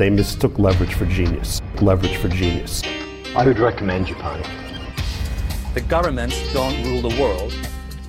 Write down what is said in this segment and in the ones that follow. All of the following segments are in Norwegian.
They mistook leverage for genius. Leverage for genius. I would recommend Japan. The governments don't rule the world.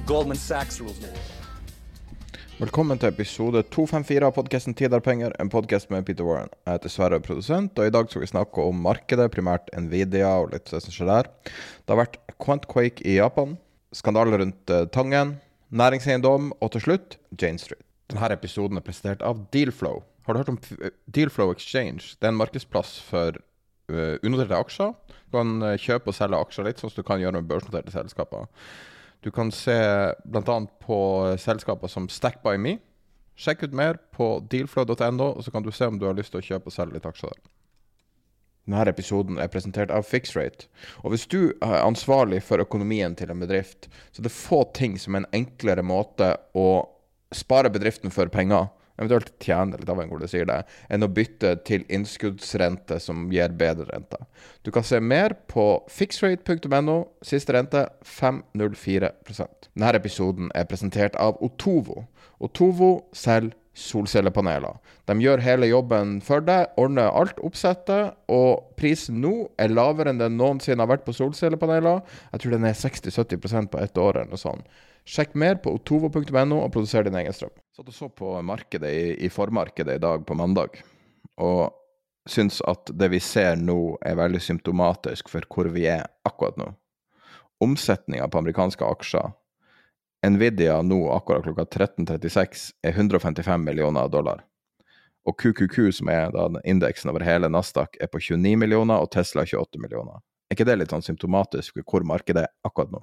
Goldman Sachs rules the world. Velkommen til episode 254 av podkasten Tid er penger, en podkast med Peter Warren. Jeg heter Sverre, produsent, og i dag skal vi snakke om markedet, primært Nvidia og litt det som skjer der. Det har vært Quantquake i Japan, skandaler rundt uh, Tangen, næringseiendom og til slutt Jane Street. Denne episoden er presentert av Dealflow. Har du hørt om Dealflow Exchange? Det er en markedsplass for uh, unoterte aksjer. Du kan uh, kjøpe og selge aksjer litt, sånn som du kan gjøre med børsnoterte selskaper. Du kan se bl.a. på selskaper som StackByMe. Sjekk ut mer på dealflow.no, og så kan du se om du har lyst til å kjøpe og selge litt aksjer der. Denne episoden er presentert av Fixrate. Og hvis du er ansvarlig for økonomien til en bedrift, så er det få ting som er en enklere måte å spare bedriften for penger, eventuelt tjene litt avhengig av hvor du sier det, enn å bytte til innskuddsrente som gir bedre rente. Du kan se mer på fixrate.no. Siste rente 504% Denne episoden er presentert av Otovo. Otovo selger solcellepaneler. De gjør hele jobben for deg, ordner alt oppsettet, og prisen nå er lavere enn den noensinne har vært på solcellepaneler. Jeg tror den er 60-70% på ett år eller noe sånt. Sjekk mer på otovo.no og produser din egen strøm. Så og så på markedet i, i formarkedet i dag på mandag, og syns at det vi ser nå er veldig symptomatisk for hvor vi er akkurat nå. Omsetninga på amerikanske aksjer Nvidia nå akkurat klokka 13.36 er 155 millioner dollar. Og QQQ, som er da indeksen over hele Nasdaq, er på 29 millioner, og Tesla 28 millioner. Er ikke det litt sånn symptomatisk for hvor markedet er akkurat nå?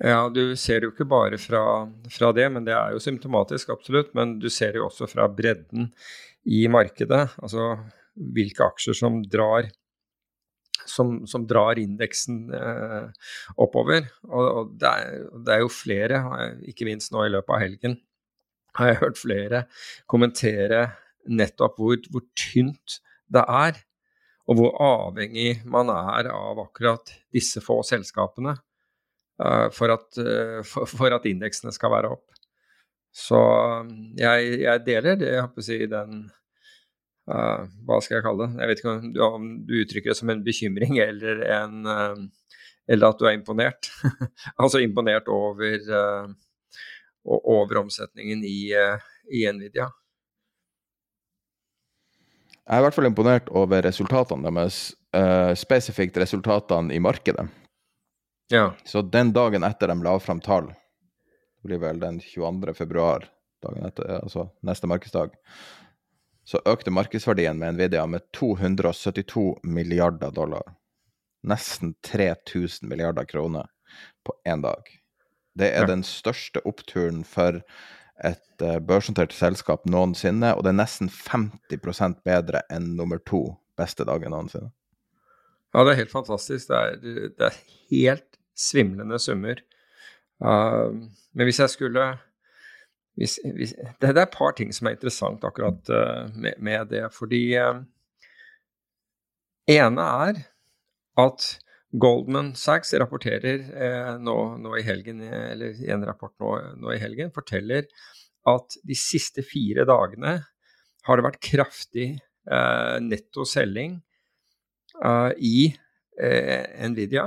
Ja, du ser jo ikke bare fra, fra, det, men det er jo symptomatisk, absolutt. Men du ser jo også fra bredden i markedet, altså hvilke aksjer som drar, som, som drar indeksen eh, oppover. Og, og det, er, det, er, jo flere, ikke minst nå i løpet av helgen, har jeg hørt flere kommentere nettopp hvor, hvor tynt det er, og hvor avhengig man er av akkurat disse få selskapene. Uh, for, at, uh, for, at, indeksene skal være opp. Så jeg, jeg deler det, jeg håper å si, den uh, Hva skal jeg kalle det? Jeg vet ikke om du, om du uttrykker det som en bekymring eller, en, eller at du er imponert. altså imponert over, over omsetningen i, i Nvidia. Jeg er i hvert fall imponert over resultatene deres, spesifikt resultatene i markedet. Ja. Så den dagen etter de la fram tall, det blir vel den 22. februar, dagen etter, altså neste markedsdag, så økte markedsverdien med Nvidia med 272 milliarder dollar. Nesten 3000 milliarder kroner på én dag. Det er ja. den største oppturen for et uh, børsnotert selskap noensinne, og det er nesten 50% bedre enn nummer to beste dagen noensinne. Ja, det er helt fantastisk. Det er, det er helt svimlende summer. Uh, men hvis jeg skulle hvis, hvis, det, er et par ting som er interessant akkurat uh, med, med, det. Fordi uh, ene er at Goldman Sachs rapporterer uh, nå, nå, i helgen, eller i en rapport nå, nå, i helgen, forteller at de siste fire dagene har det vært kraftig netto selging i Nvidia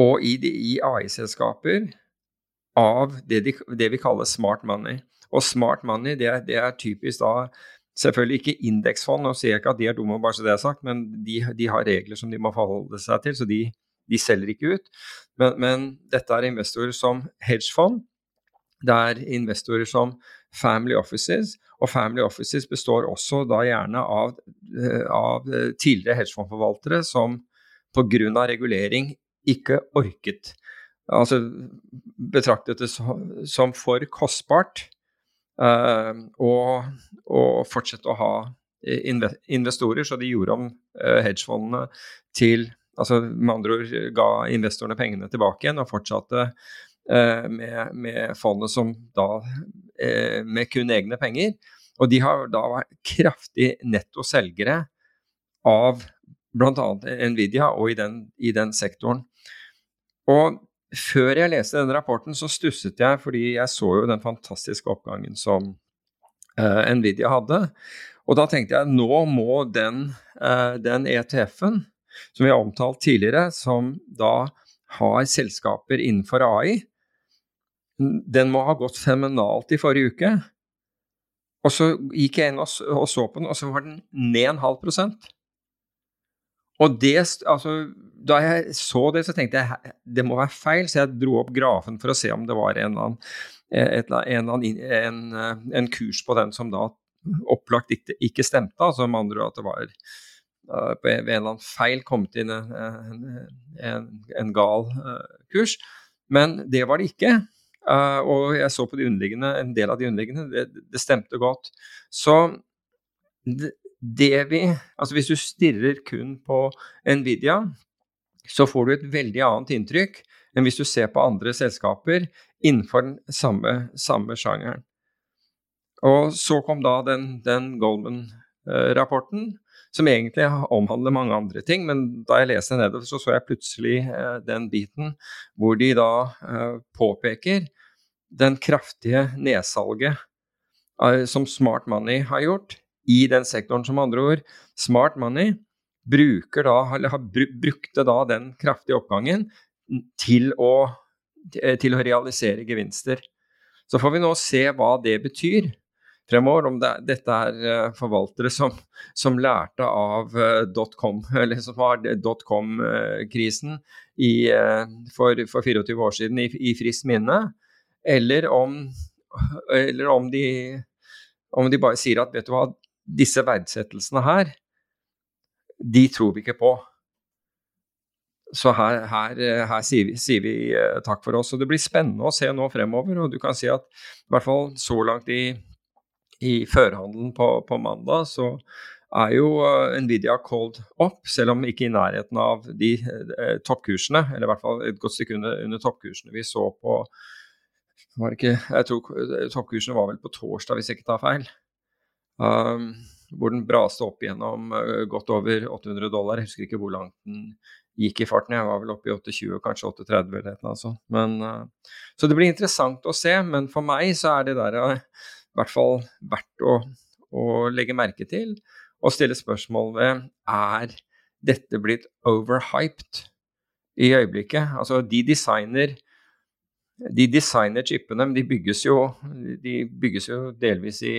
og i, i AI-selskaper av det, de, det, vi kaller smart money. Og smart money det, det er typisk da Selvfølgelig ikke indeksfond, nå sier ikke at de er dumme, bare så det er sagt, men de, de har regler som de må forholde seg til, så de, de selger ikke ut. Men, men, dette er investorer som hedgefond. Det er investorer som family offices, og family offices består også da gjerne av, eh, av tidligere hedgefondforvaltere som pga. regulering ikke orket altså betraktet det som for kostbart uh, å, å, fortsette å ha investorer, så de gjorde om uh, hedgefondene til altså Med andre ord ga investorene pengene tilbake igjen og fortsatte uh, med, med fondet som da med kun egne penger. Og de har da vært kraftig netto selgere av bl.a. Nvidia og i den, i den sektoren. Og før jeg leste denne rapporten, så stusset jeg fordi jeg så jo den fantastiske oppgangen som uh, Nvidia hadde. Og da tenkte jeg nå må den, uh, den ETF-en som vi har omtalt tidligere, som da har selskaper innenfor AI, den må ha gått fenomenalt i forrige uke. Og så gikk jeg inn og, så på den, og så var den ned en halv prosent. Og det, altså, da jeg så det, så tenkte jeg det må være feil, så jeg dro opp grafen for å se om det var en, annen, et, en, en, eh, en kurs på den som da opplagt ikke, ikke stemte. altså med andre ord at det var uh, ved en eller annen feil kommet inn en, en gal uh, kurs. Men det var det ikke. Uh, og jeg så på de en del av de underliggende, det, det stemte godt. Så det, det vi Altså hvis du stirrer kun på Nvidia, så får du et veldig annet inntrykk enn hvis du ser på andre selskaper innenfor den samme, samme sjangeren. Og så kom da den, den Goldman-rapporten, som egentlig omhandler mange andre ting. Men da jeg leste nedover, så så jeg plutselig eh, den biten hvor de da eh, påpeker den kraftige nedsalget eh, som Smart Money har gjort i den sektoren. Som andre ord, Smart Money bruker da, eller brukte da den kraftige oppgangen til å, til å realisere gevinster. Så får vi nå se hva det betyr fremover, om det, dette er uh, forvaltere som, som, lærte av dotcom, eller som har .com-krisen uh, for, for, 24 år siden i, i friskt minne, eller om, eller om de, om de bare sier at vet du hva, disse verdsettelsene her, de tror vi ikke på. Så her, her, her sier, vi, sier, vi, uh, takk for oss. Og det blir spennende å se nå fremover. Og du kan si at i hvert fall så langt i, i førhandelen på, på, mandag, så er jo uh, Nvidia called opp, selv om ikke i nærheten av de eh, toppkursene, eller i hvert fall et godt stykke under, under toppkursene vi så på var det ikke, Jeg tror toppkursene var vel på torsdag, hvis jeg ikke tar feil. Um, hvor den braste opp gjennom uh, godt over 800 dollar. Jeg husker ikke hvor langt den gikk i farten. Jeg var vel oppe i 820, kanskje 830 eller noe uh, så det blir interessant å se. Men for meg så er det der uh, i hvert fall verdt å, å, legge merke til og stille spørsmål ved er dette blitt overhyped i øyeblikket. Altså, de designer de designer chipene, men de bygges jo, de bygges jo delvis i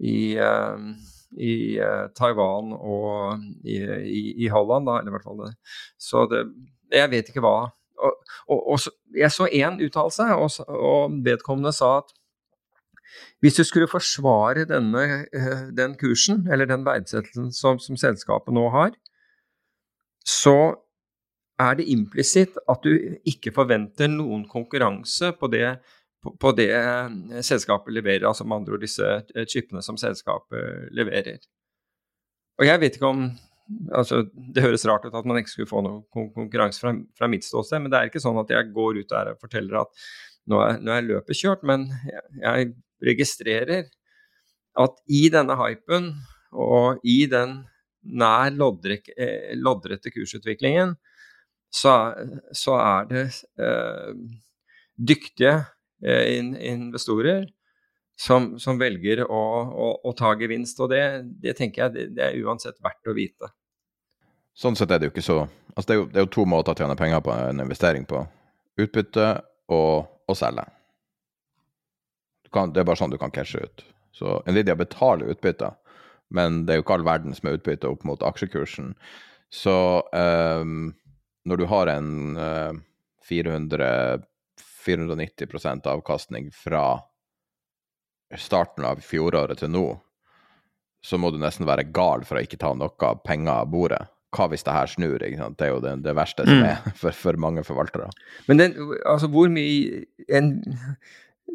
i, ehm, i uh, Taiwan og i, i, i, Holland, da, eller i hvert fall det. Så det, jeg vet ikke hva. Og, og, og jeg så én uttalelse, og, og, vedkommende sa at hvis du skulle forsvare denne, uh, den kursen, eller den verdsettelsen som, som selskapet nå har, så er det implisitt at du ikke forventer noen konkurranse på det på, det eh, selskapet leverer, altså med andre ord disse eh, chipene som selskapet leverer. Og jeg vet ikke om altså Det høres rart ut at man ikke skulle få noe konkurranse fra, fra mitt ståsted, men det er ikke sånn at jeg går ut der og forteller at nå er, nå er løpet kjørt. Men jeg, jeg registrerer at i denne hypen og i den nær eh, loddrette kursutviklingen, så, så er det eh, dyktige investorer som, som velger å, å, å, ta gevinst. Og det, det tenker jeg det, det, er uansett verdt å vite. Sånn sett er det jo ikke så Altså det er jo, det er jo to måter å tjene penger på en investering på. Utbytte og å selge. Kan, det er bare sånn du kan cashe ut. Så Nvidia betaler utbytte, men det er jo ikke all verden som er utbytte opp mot aksjekursen. Så um, når du har en uh, 400 490% avkastning fra starten av fjoråret til nå, så må du nesten være gal for å ikke ta noe penger av bordet. Hva hvis det her snur? Det er jo det, det verste som mm. er for, for, mange forvaltere. Men den, altså hvor mye en,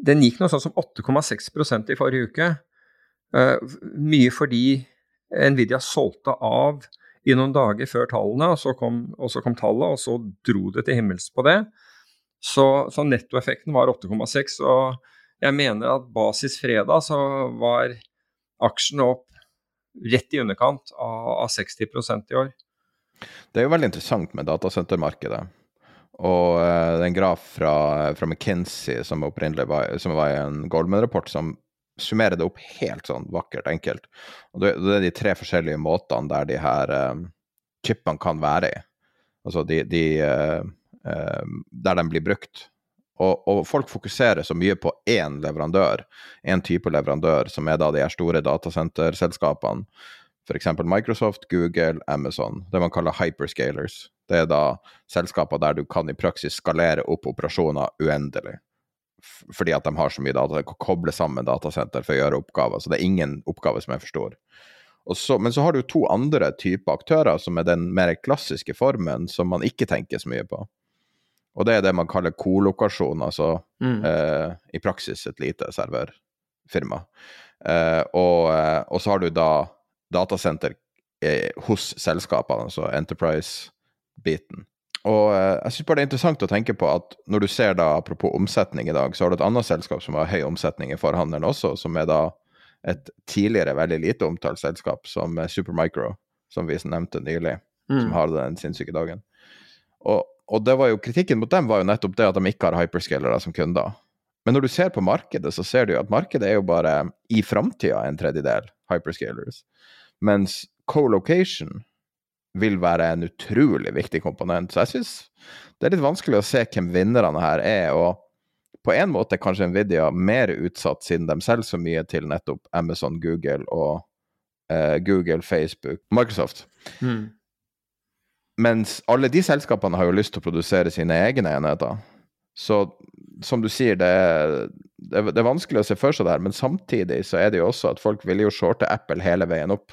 Den gikk noe sånn som 8,6% i forrige uke. Uh, mye fordi Nvidia solgte av i noen dager før tallene, og så, kom, og så kom tallet, og så dro det til himmels på det. Så, så nettoeffekten var 8,6. Og jeg mener at basis fredag så var aksjene opp rett i underkant av, av 60% i år. Det er jo veldig interessant med datasentermarkedet. Og uh, er en graf fra, fra McKinsey som opprinnelig var, som var en Goldman-rapport som summerer det opp helt sånn vakkert, enkelt. Og det, det er de tre forskjellige måtene der de her uh, chipene kan være i. Altså de, de uh, Der de blir brukt. Og, og, folk fokuserer så mye på én leverandør, én type leverandør, som er da de her store datasenterselskapene. F.eks. Microsoft, Google, Amazon. Det man kaller hyperscalers. Det er da selskaper der du kan i praksis skalere opp operasjoner uendelig fordi at de har så mye data. De kan koble sammen datasenter for å gjøre oppgaver. Så det er ingen oppgave som er for stor. Så, men så har du to andre typer aktører, som er den mer klassiske formen, som man ikke tenker så mye på. Og det er det man kaller kolokasjon, altså mm. eh, i praksis et lite serverfirma. Eh, og, eh, og, så har du da datasenter eh, hos selskapene, altså Enterprise-biten. Og eh, jeg syns bare det er interessant å tenke på at når du ser da, apropos omsetning i dag, så har du et annet selskap som har høy omsetning i forhandelen også, som er da et tidligere veldig lite omtalt selskap som Supermicro, som vi nevnte nylig, mm. som har den sinnssyke dagen. Og, og, det var jo, kritikken mot dem var jo nettopp det at de ikke har hyperscalere som kunder. Men når du ser på markedet, så ser du jo at markedet er jo bare i framtida en tredjedel hyperscalers. Mens co-location vil være en utrolig viktig komponent. Så jeg syns det er litt vanskelig å se hvem vinnerne her er. og på en måte er kanskje Nvidia mer utsatt, siden de selger så mye til nettopp Amazon, Google og eh, Google, Facebook, Microsoft. Mm. Mens alle de selskapene har jo lyst til å produsere sine egne enheter. Så som du sier, det er, det er, vanskelig å se for seg det her, men samtidig så er det jo også at folk ville jo shorte Apple hele veien opp.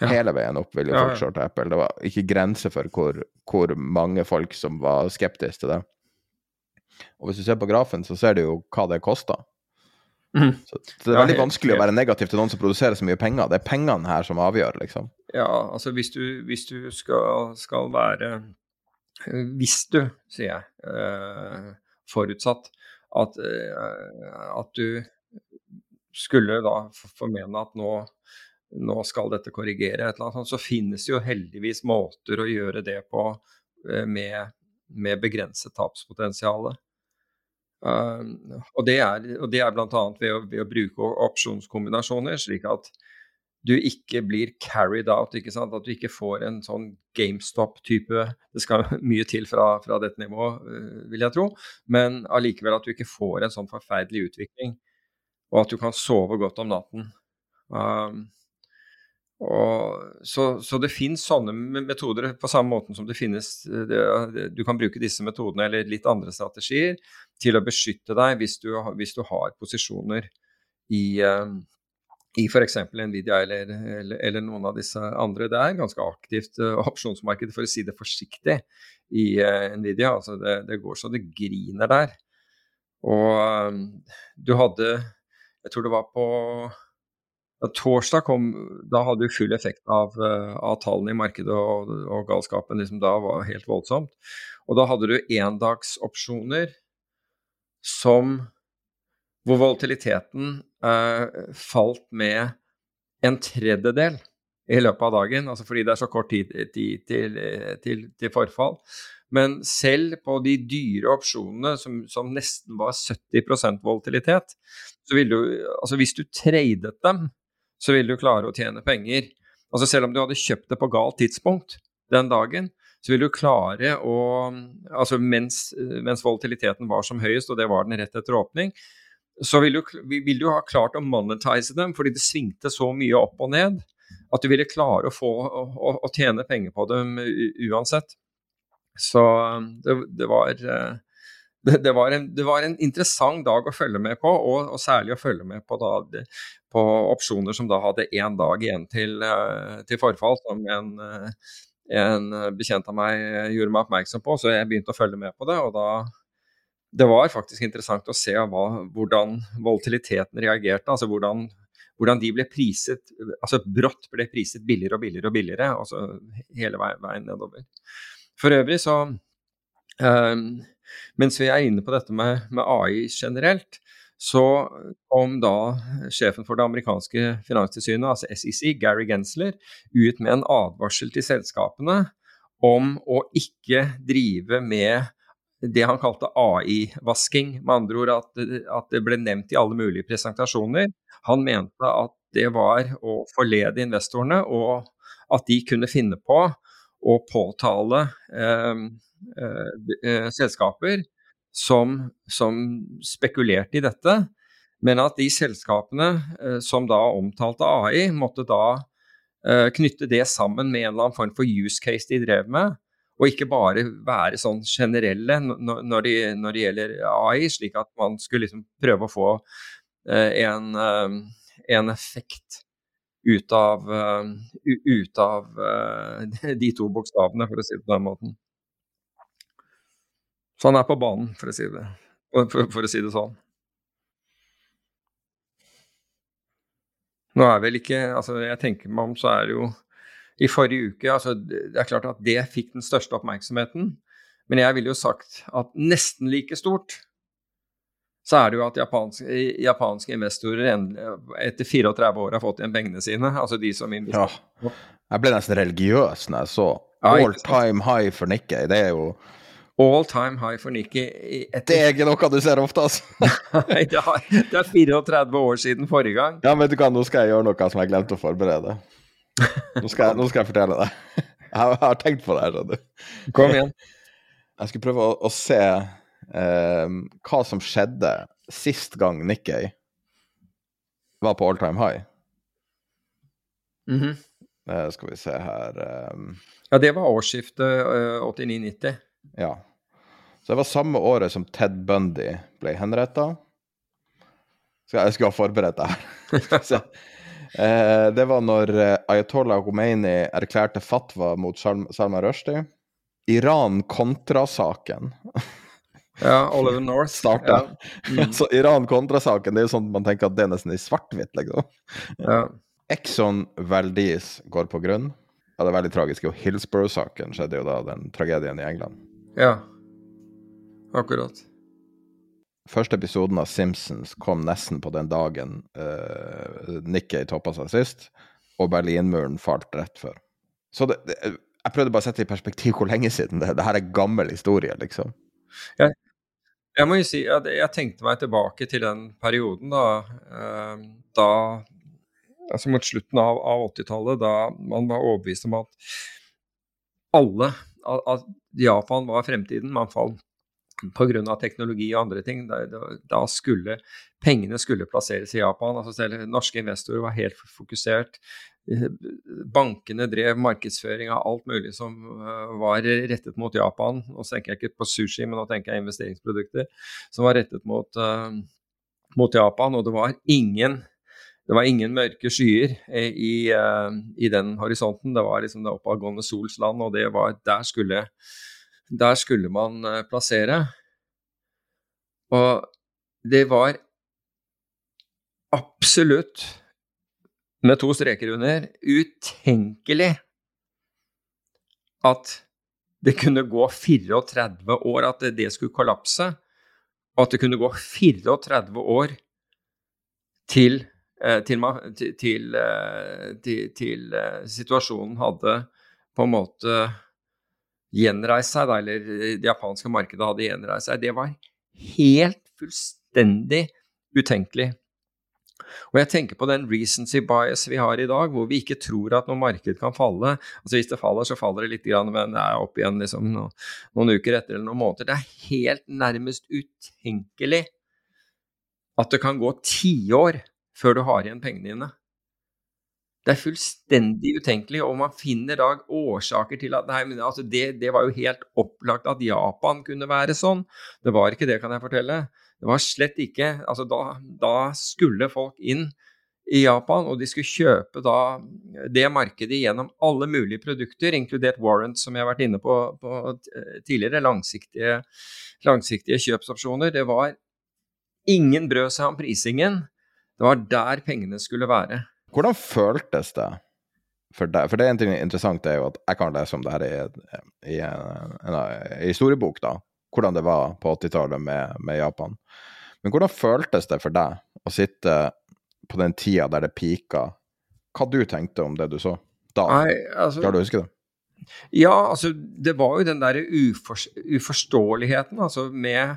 Ja. Hele veien opp ville folk ja, ja. Apple. Det var ikke grense for hvor, hvor, mange folk som var skeptiske til det. Og hvis du ser på grafen, så ser du jo hva det koster. Mm. Så, så, det er veldig vanskelig å være negativ til noen som produserer så mye penger. Det er pengene her som avgjør, liksom. Ja, altså hvis du, hvis du skal, skal, være Hvis du, sier jeg, eh, forutsatt at, uh, at du skulle da formene at nå nå skal dette korrigere, et eller annet, så finnes det jo heldigvis måter å gjøre det på eh, med, med begrenset tapspotensial. Uh, og det er, og det er bl.a. Ved, ved å bruke opsjonskombinasjoner, slik at du ikke blir carried out. ikke sant? At du ikke får en sånn GameStop-type Det skal mye til fra, fra dette nivået, uh, vil jeg tro. Men allikevel at du ikke får en sånn forferdelig utvikling, og at du kan sove godt om natten. Um, og, så, så, det finnes sånne metoder på samme måte som det finnes det, Du kan bruke disse metodene eller litt andre strategier til å beskytte deg hvis du, hvis du har posisjoner i, um, i f.eks. Nvidia eller, eller, eller, noen av disse andre. Det er ganske aktivt uh, opsjonsmarked, for å si det forsiktig, i uh, Nvidia. Altså det, det, går så det griner der. Og um, du hadde Jeg tror det var på da torsdag kom, da hadde du full effekt av, uh, av tallene i markedet, og, og galskapen liksom da var helt voldsomt. Og da hadde du endagsopsjoner som hvor volatiliteten eh, falt med en tredjedel i løpet av dagen, altså fordi det er så kort tid, tid til, til, til, forfall. Men selv på de dyre opsjonene, som, som nesten var 70% volatilitet, så ville du Altså hvis du tradet dem, så vil du klare å tjene penger. Altså Selv om du hadde kjøpt det på galt tidspunkt den dagen, så vil du klare å Altså mens, mens volatiliteten var som høyest, og det var den rett etter åpning, så ville du, vil du ha klart å monetize dem fordi det svingte så mye opp og ned at du ville klare å, få, å, å tjene penger på dem uansett. Så det, det var eh, det, var en, det, var en, interessant dag å følge med på, og, og særlig å følge med på, da, på, opsjoner som da hadde én dag igjen til, eh, til forfall, som en, eh, en, bekjent av meg gjorde meg oppmerksom på. Så jeg begynte å følge med på det, og da Det var faktisk interessant å se hva, hvordan volatiliteten reagerte. altså hvordan hvordan de ble priset altså brått ble priset billigere og billigere og billigere, altså hele veien, nedover. For øvrig så um, Mens vi er inne på dette med, med, AI generelt, så kom da sjefen for det amerikanske finanstilsynet, altså SEC, Gary Gensler, ut med en advarsel til selskapene om å ikke drive med det han kalte AI-vasking. Med andre ord at, at, det ble nevnt i alle mulige presentasjoner. Han mente at det var å forlede investorene, og at de kunne finne på å påtale eh, eh, selskaper som, som, spekulerte i dette. Men at de selskapene eh, som da omtalte AI, måtte da eh, knytte det sammen med en eller annen form for use case de drev med og ikke bare være sånn generelle når det, når det gjelder AI, slik at man skulle liksom prøve å få uh, en, uh, en, effekt ut av, uh, ut av de to bokstavene, for å si det på den måten. Så han er på banen, for å si det, for, for å si det sånn. Nå er vel ikke altså Jeg tenker meg om, så er det jo i forrige uke. Altså, det er klart at det fikk den største oppmerksomheten. Men jeg ville jo sagt at nesten like stort så er det jo at japanske, japanske investorer etter 34 år har fått igjen pengene sine. Altså de som investerer. Ja. Jeg ble nesten religiøs når jeg så all time high for Nikkei. Det er jo All time high for Nikki. Etter... Det er ikke noe du ser ofte, altså. Nei, det, er 34 år siden forrige gang. Ja, vet du hva, nå skal jeg gjøre noe som jeg glemte å forberede. Nå skal, jeg, nå skal jeg fortelle deg. Jeg har tenkt på det her, skjønner du. Kom igjen. Jeg skal prøve å, å se eh, hva som skjedde sist gang Nikkei var på all time high. Mm -hmm. eh, skal vi se her eh, Ja, det var årsskiftet uh, 89-90. Ja. Så det var samme året som Ted Bundy ble henretta. Jeg skulle ha forberedt det her. Eh, det var når eh, Ayatollah Khomeini erklærte fatwa mot Salman Rushdie. Iran-kontra-saken. ja, Oliver North. Starta. Ja. Mm. Så Iran-kontra-saken, det er jo sånn at man tenker at det er nesten i svart-hvitt, liksom. Ja. Exxon Valdis går på grunn. Ja, det er veldig tragisk. Og Hillsborough-saken skjedde jo da, den tragedien i England. Ja, akkurat. Første episoden av Simpsons kom nesten på den dagen uh, Nikkei toppa seg sist, og Berlinmuren falt rett før. Så det, det, jeg prøvde bare å sette i perspektiv hvor lenge siden det er. Det her er gammel historie, liksom. Jeg, jeg må jo si at jeg tenkte meg tilbake til den perioden da, uh, da altså mot slutten av, av 80-tallet, da man var overbevist om at alle at Japan var fremtiden. Man falt pga. teknologi og andre ting. Da, da, skulle pengene skulle plasseres i Japan. altså selv Norske investorer var helt fokusert. Bankene drev markedsføring av alt mulig som eh, var rettet mot Japan. Nå tenker jeg ikke på sushi, men nå tenker jeg investeringsprodukter som var rettet mot, uh, mot Japan. Og det var ingen det var ingen mørke skyer i, i den horisonten. Det var liksom det oppadgående sols land, og det var, der skulle der skulle man eh, plassere. Og det var absolutt, med to streker under, utenkelig at det kunne gå 34 år, at det skulle kollapse. Og at det kunne gå 34 år til, eh, til, til, eh, til situasjonen hadde på en måte gjenreist seg, da, eller det japanske markedet hadde gjenreist seg, det var helt fullstendig utenkelig. Og jeg tenker på den recency bias vi har i dag, hvor vi ikke tror at noe marked kan falle. Altså Hvis det faller, så faller det litt, men det er opp igjen liksom noen uker etter eller noen måneder. Det er helt nærmest utenkelig at det kan gå tiår før du har igjen pengene dine. Det er fullstendig utenkelig, og man finner da årsaker til at nei, men altså det, det, var jo helt opplagt at Japan kunne være sånn. Det var ikke det, kan jeg fortelle. Det var slett ikke Altså, da, da skulle folk inn i Japan, og de skulle kjøpe da det markedet gjennom alle mulige produkter, inkludert warrants, som jeg har vært inne på, på tidligere, langsiktige, langsiktige kjøpsopsjoner. Det var Ingen brød seg om prisingen. Det var der pengene skulle være. Hvordan føltes det for deg? For det er en ting interessant er jo at jeg kan lese om det her i, i en, en, en historiebok, da. Hvordan det var på 80-tallet med, med, Japan. Men hvordan føltes det for deg å sitte på den tida der det pika? Hva du tenkte om det du så da? Nei, altså, Klarer du å huske det? Ja, altså det var jo den derre uforståeligheten altså med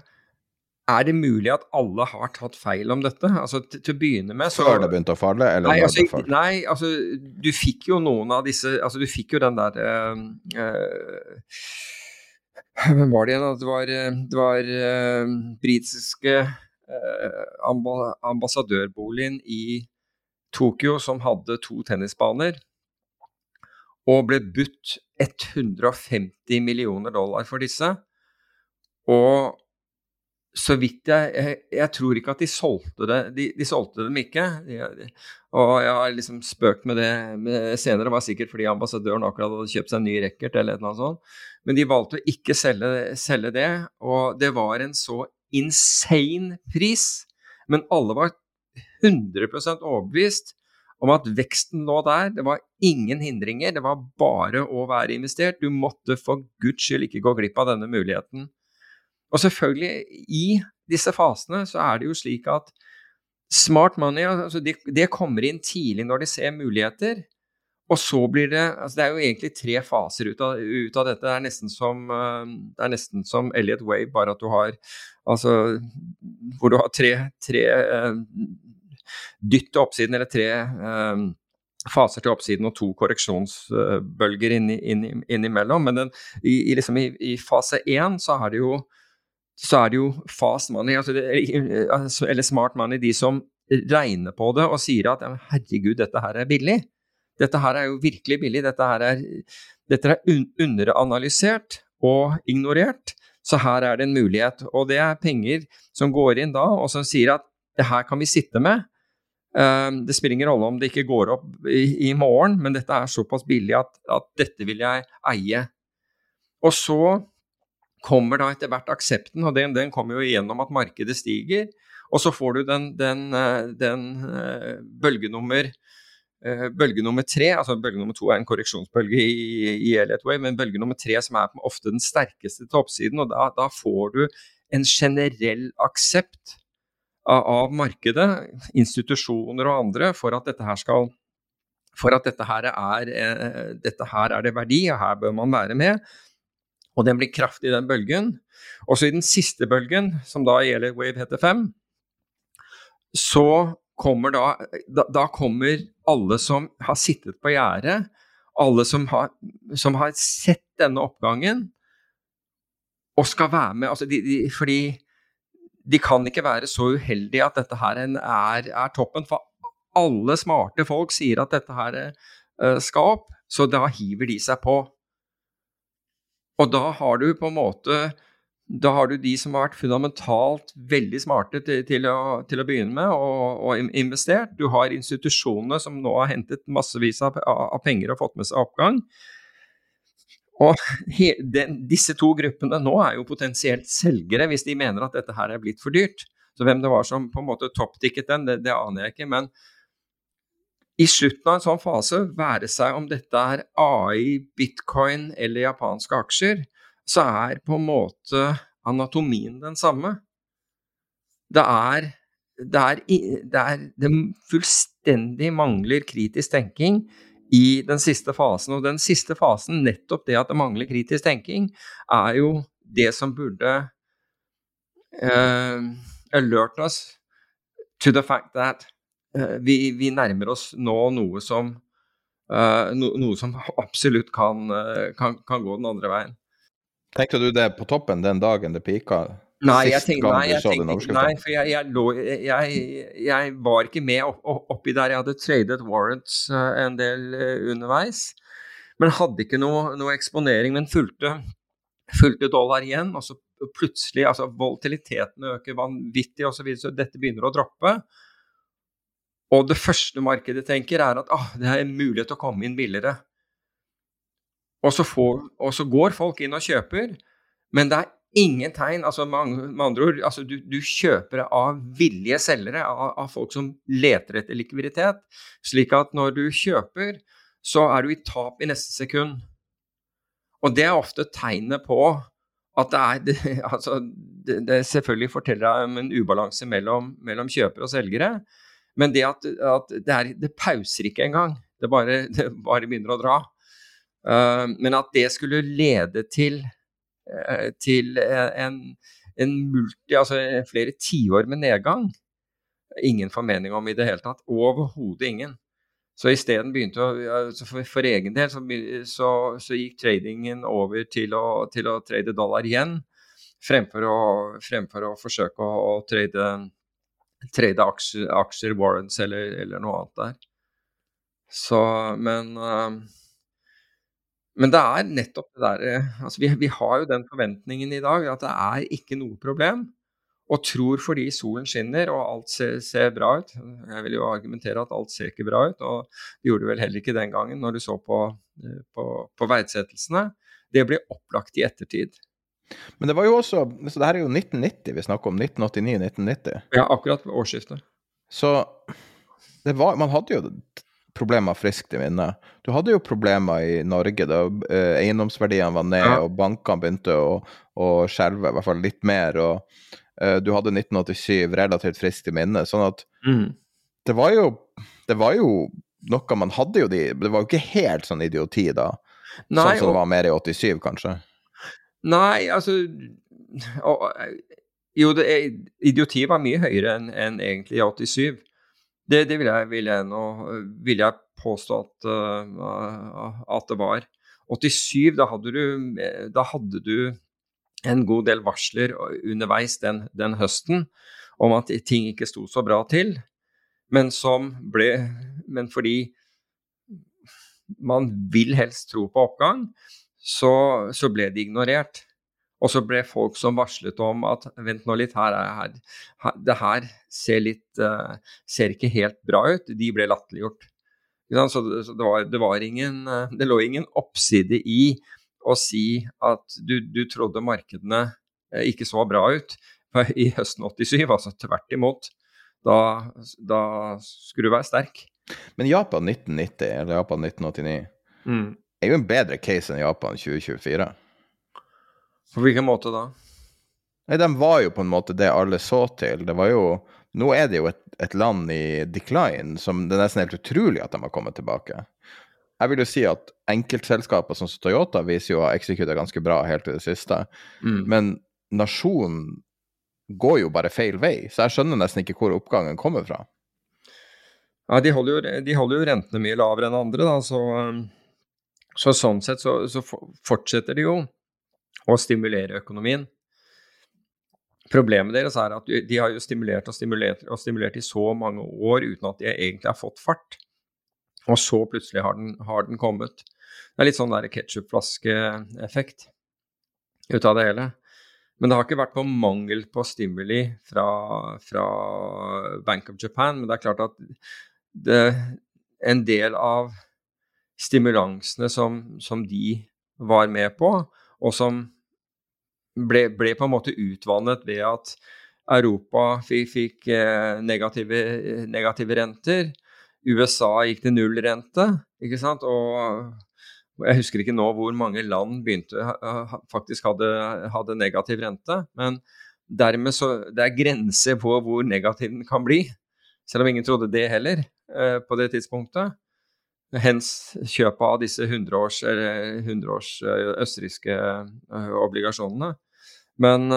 er det mulig at alle har tatt feil om dette? Altså, til, til å begynne med så, Før det begynte å falle, eller nei, altså, nei, altså, du fikk jo noen av disse Altså, du fikk jo den der uh, uh, Hvem var det igjen? Det var, eh, det var uh, britiske ambassadørboligen i Tokyo som hadde to tennisbaner, og ble budt 150 millioner dollar for disse. Og så vidt jeg, jeg, jeg tror ikke at de solgte det. De, de solgte dem ikke. De, og jeg har liksom spøkt med det med senere, var sikkert fordi ambassadøren akkurat hadde kjøpt seg en ny racket eller noe sånt. Men de valgte å ikke selge, selge, det, og det var en så insane pris. Men alle var 100% overbevist om at veksten lå der. Det var ingen hindringer, det var bare å være investert. Du måtte for guds skyld ikke gå glipp av denne muligheten. Og selvfølgelig, i disse fasene så er det jo slik at smart money altså det, de kommer inn tidlig når de ser muligheter. Og så blir det altså Det er jo egentlig tre faser ut av, ut av dette. Det er nesten som, eh, det nesten som Elliot Wave, bare at du har Altså hvor du har tre, tre eh, dytt til oppsiden, eller tre eh, faser til oppsiden og to korreksjonsbølger innimellom. Inn, inn Men den, i, i, liksom i, i fase én så er det jo så er det jo fast money, altså det, altså, eller smart money, de som regner på det og sier at herregud, dette her er billig. Dette her er jo virkelig billig. Dette her er, dette er un underanalysert og ignorert. Så her er det en mulighet. Og det er penger som går inn da, og som sier at det her kan vi sitte med. Um, det spiller ingen rolle om det ikke går opp i, i morgen, men dette er såpass billig at, at dette vil jeg eie. Og så kommer da etter hvert aksepten, og den, den kommer jo igjennom at markedet stiger. Og så får du den, den, eh, den eh, bølge eh, bølge nummer tre, altså bølge nummer to er en korreksjonsbølge i, i Elliot Way, men bølge nummer tre som er ofte den sterkeste til oppsiden, og da, da får du en generell aksept av, av, markedet, institusjoner og andre, for at dette her skal for at dette her, er, dette her er det verdi, og her bør man være med. Og den blir kraftig, den bølgen. Og så i den siste bølgen, som da gjelder wave heter 5, så kommer da, da, da kommer alle som har sittet på gjerdet, alle som har, som har, sett denne oppgangen, og skal være med. Altså de, de, fordi de kan ikke være så uheldige at dette her er, er, toppen. For alle smarte folk sier at dette her uh, skal opp, så da hiver de seg på. Og da har du på en måte da har du de som har vært fundamentalt veldig smarte til, til, å, til å, begynne med, og, og, investert. Du har institusjonene som nå har hentet massevis av, av penger og fått med seg oppgang. Og he, den, disse to gruppene nå er jo potensielt selgere hvis de mener at dette her er blitt for dyrt. Så hvem det var som på en måte topptikket den, det, det aner jeg ikke. men i slutten av en sånn fase, være seg om dette er AI, bitcoin eller japanske aksjer, så er på en måte anatomien den samme. Det er det, er, det, er, det fullstendig mangler kritisk tenking i den siste fasen. Og den siste fasen, nettopp det at det mangler kritisk tenking, er jo det som burde uh, alert us to the fact that vi, vi, nærmer oss nå noe som, no, noe som absolutt kan, kan, kan, gå den andre veien. Tenkte du det på toppen den dagen det pika? Nei, jeg tenkte, nei, jeg tenkte, nei, for jeg, jeg, lå, jeg, jeg, var ikke med opp, oppi der. Jeg hadde tradet warrants en del underveis, men hadde ikke noe, noe eksponering. Men fulgte, fulgte dollar igjen. og så plutselig altså Volatiliteten øker vanvittig osv., så, videre, så dette begynner å droppe. Og det første markedet tenker, er at ah, det er en mulighet til å komme inn billigere. Og så, får, og så, går folk inn og kjøper, men det er ingen tegn altså Med, andre ord, altså du, du, kjøper av villige selgere, av, av, folk som leter etter likviditet. Slik at når du kjøper, så er du i tap i neste sekund. Og det er ofte tegnet på at det er det, altså, det, det selvfølgelig forteller deg om en ubalanse mellom, mellom kjøpere og selgere. Men det at, at det, er, det, pauser ikke engang. Det bare, det bare begynner å dra. Uh, men at det skulle lede til, uh, til en, en, multi, altså flere tiår med nedgang, ingen formening om i det hele tatt. Overhodet ingen. Så isteden begynte å for, for, egen del så, så, så, gikk tradingen over til å, til å trade dollar igjen, fremfor å, fremfor å forsøke å, å trade, trade aksjer, aksjer, warrants eller, eller, noe annet der. Så, men uh, men det er nettopp det derre altså vi, vi, har jo den forventningen i dag at det er ikke noe problem og tror fordi solen skinner og alt ser, ser, bra ut Jeg vil jo argumentere at alt ser ikke bra ut, og det gjorde det vel heller ikke den gangen når du så på, eh, på, på verdsettelsene. Det ble opplagt i ettertid. Men det var jo også så det her er jo 1990 vi snakker om. 1989-1990. Ja, akkurat ved årsskiftet. Så det var, man hadde jo problemer friskt i minne. Du hadde jo problemer i Norge da eh, eiendomsverdiene var ned ja. og bankene begynte å, å skjelve, i hvert fall litt mer. og Eh, du hadde 1987 relativt friskt i minne. Sånn at mm. det var jo Det var jo noe man hadde jo de Det var jo ikke helt sånn idioti da. Nei, sånn som det var mer i 87, kanskje? Nei, altså Jo, det, idioti var mye høyere enn en egentlig i 87. Det, det vil, jeg, vil, jeg nå, vil jeg påstå at, uh, at det var. 87, da hadde du, da hadde du en god del varsler underveis den, den, høsten om at ting ikke sto så bra til, men som ble Men fordi man vil helst tro på oppgang, så, så ble de ignorert. Og så ble folk som varslet om at vent nå litt, her, er her, her det her ser, litt, uh, ser ikke helt bra ut, de ble latterliggjort. Så, så det, var, det, var ingen, uh, det lå ingen oppside i å si at du, du trodde markedene eh, ikke så bra ut i høsten 87. Altså tvert imot. Da, da skulle du være sterk. Men Japan 1990 eller Japan 1989 mm. Er jo en bedre case enn Japan 2024. På hvilken måte da? Nei, De var jo på en måte det alle så til. Det var jo Nå er det jo et, et land i decline som det er nesten helt utrolig at de har kommet tilbake jeg vil jo si at enkeltselskaper som Toyota viser jo å ha executa ganske bra helt til det siste. Mm. Men nasjonen går jo bare feil vei, så jeg skjønner nesten ikke hvor oppgangen kommer fra. Ja, De holder jo, de holder jo rentene mye lavere enn andre, da, så, um, så sånn sett så, så, fortsetter de jo å stimulere økonomien. Problemet deres er at de har jo stimulert og stimulert og stimulert i så mange år uten at de egentlig har fått fart. Og så plutselig har den, har den kommet. Det er litt sånn ketsjupflaskeeffekt ut av det hele. Men det har ikke vært på mangel på stimuli fra, fra, Bank of Japan. Men det er klart at det, en del av stimulansene som, som, de var med på, og som ble, ble, på en måte utvannet ved at Europa fikk, fikk eh, negative, negative, renter, USA gikk til nullrente, ikke sant. Og jeg husker ikke nå hvor mange land begynte, faktisk hadde, hadde negativ rente. Men dermed så Det er grenser på hvor negativ den kan bli. Selv om ingen trodde det heller eh, på det tidspunktet. Hens kjøpet av disse 100-års, 100 års østerrikske eh, obligasjonene. Men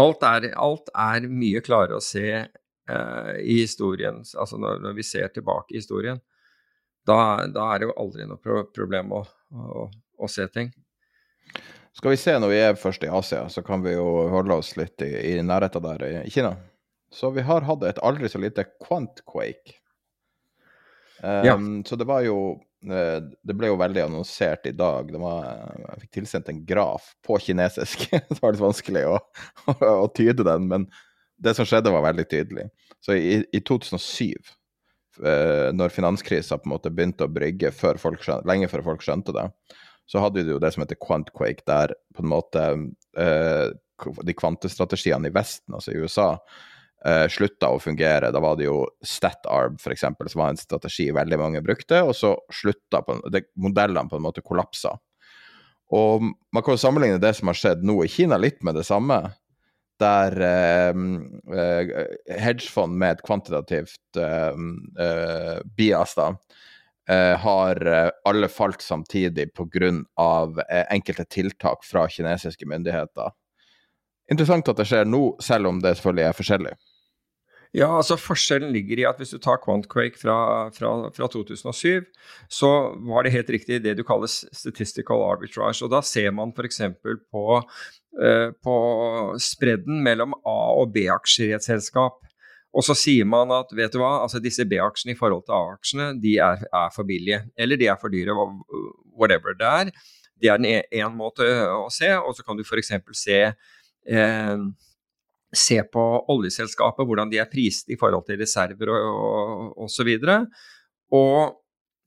alt er, alt er, mye klarere å se eh, i historien, altså når, når, vi ser tilbake i historien, da, da er det jo aldri noe pro problem å, å, å, se ting. Skal vi se når vi er først i Asia, så kan vi jo holde oss litt i, i nærheten der i Kina. Så vi har hatt et aldri så lite Quantquake. Um, ja. Så det var jo eh, Det ble jo veldig annonsert i dag. Var, jeg fikk tilsendt en graf på kinesisk. det var litt vanskelig å, å, tyde den, men det som skjedde, var veldig tydelig. Så i, i 2007, eh, når finanskrisa på en måte begynte å brygge før skjønte, lenge før folk skjønte det, så hadde vi jo det som heter Quantquake, der på en måte eh, de kvantestrategiene i Vesten, altså i USA, uh, slutta å fungere. Da var det jo StatArb f.eks., som var en strategi veldig mange brukte, og så slutta på, det, modellene på en måte kollapsa. Og man kan jo sammenligne det som har skjedd nå i Kina, litt med det samme. Der eh, eh, hedgefond med et kvantitativt eh, eh bias da, eh, har alle falt samtidig pga. Eh, enkelte tiltak fra kinesiske myndigheter. Interessant at det skjer nå, selv om det selvfølgelig er forskjellig. Ja, altså Forskjellen ligger i at hvis du tar Quantquake fra, fra, fra 2007, så var det helt riktig det du kaller statistical arbitrage. og Da ser man f.eks. På, eh, på spredden mellom A- og B-aksjer i et selskap. Og så sier man at vet du hva, altså disse B-aksjene i forhold til A-aksjene de er, er, for billige. Eller de er for dyre, whatever det er. Det er én e, måte å se. Og så kan du f.eks. se eh, se på oljeselskapet, hvordan de er priset i forhold til reserver og osv. Og, og,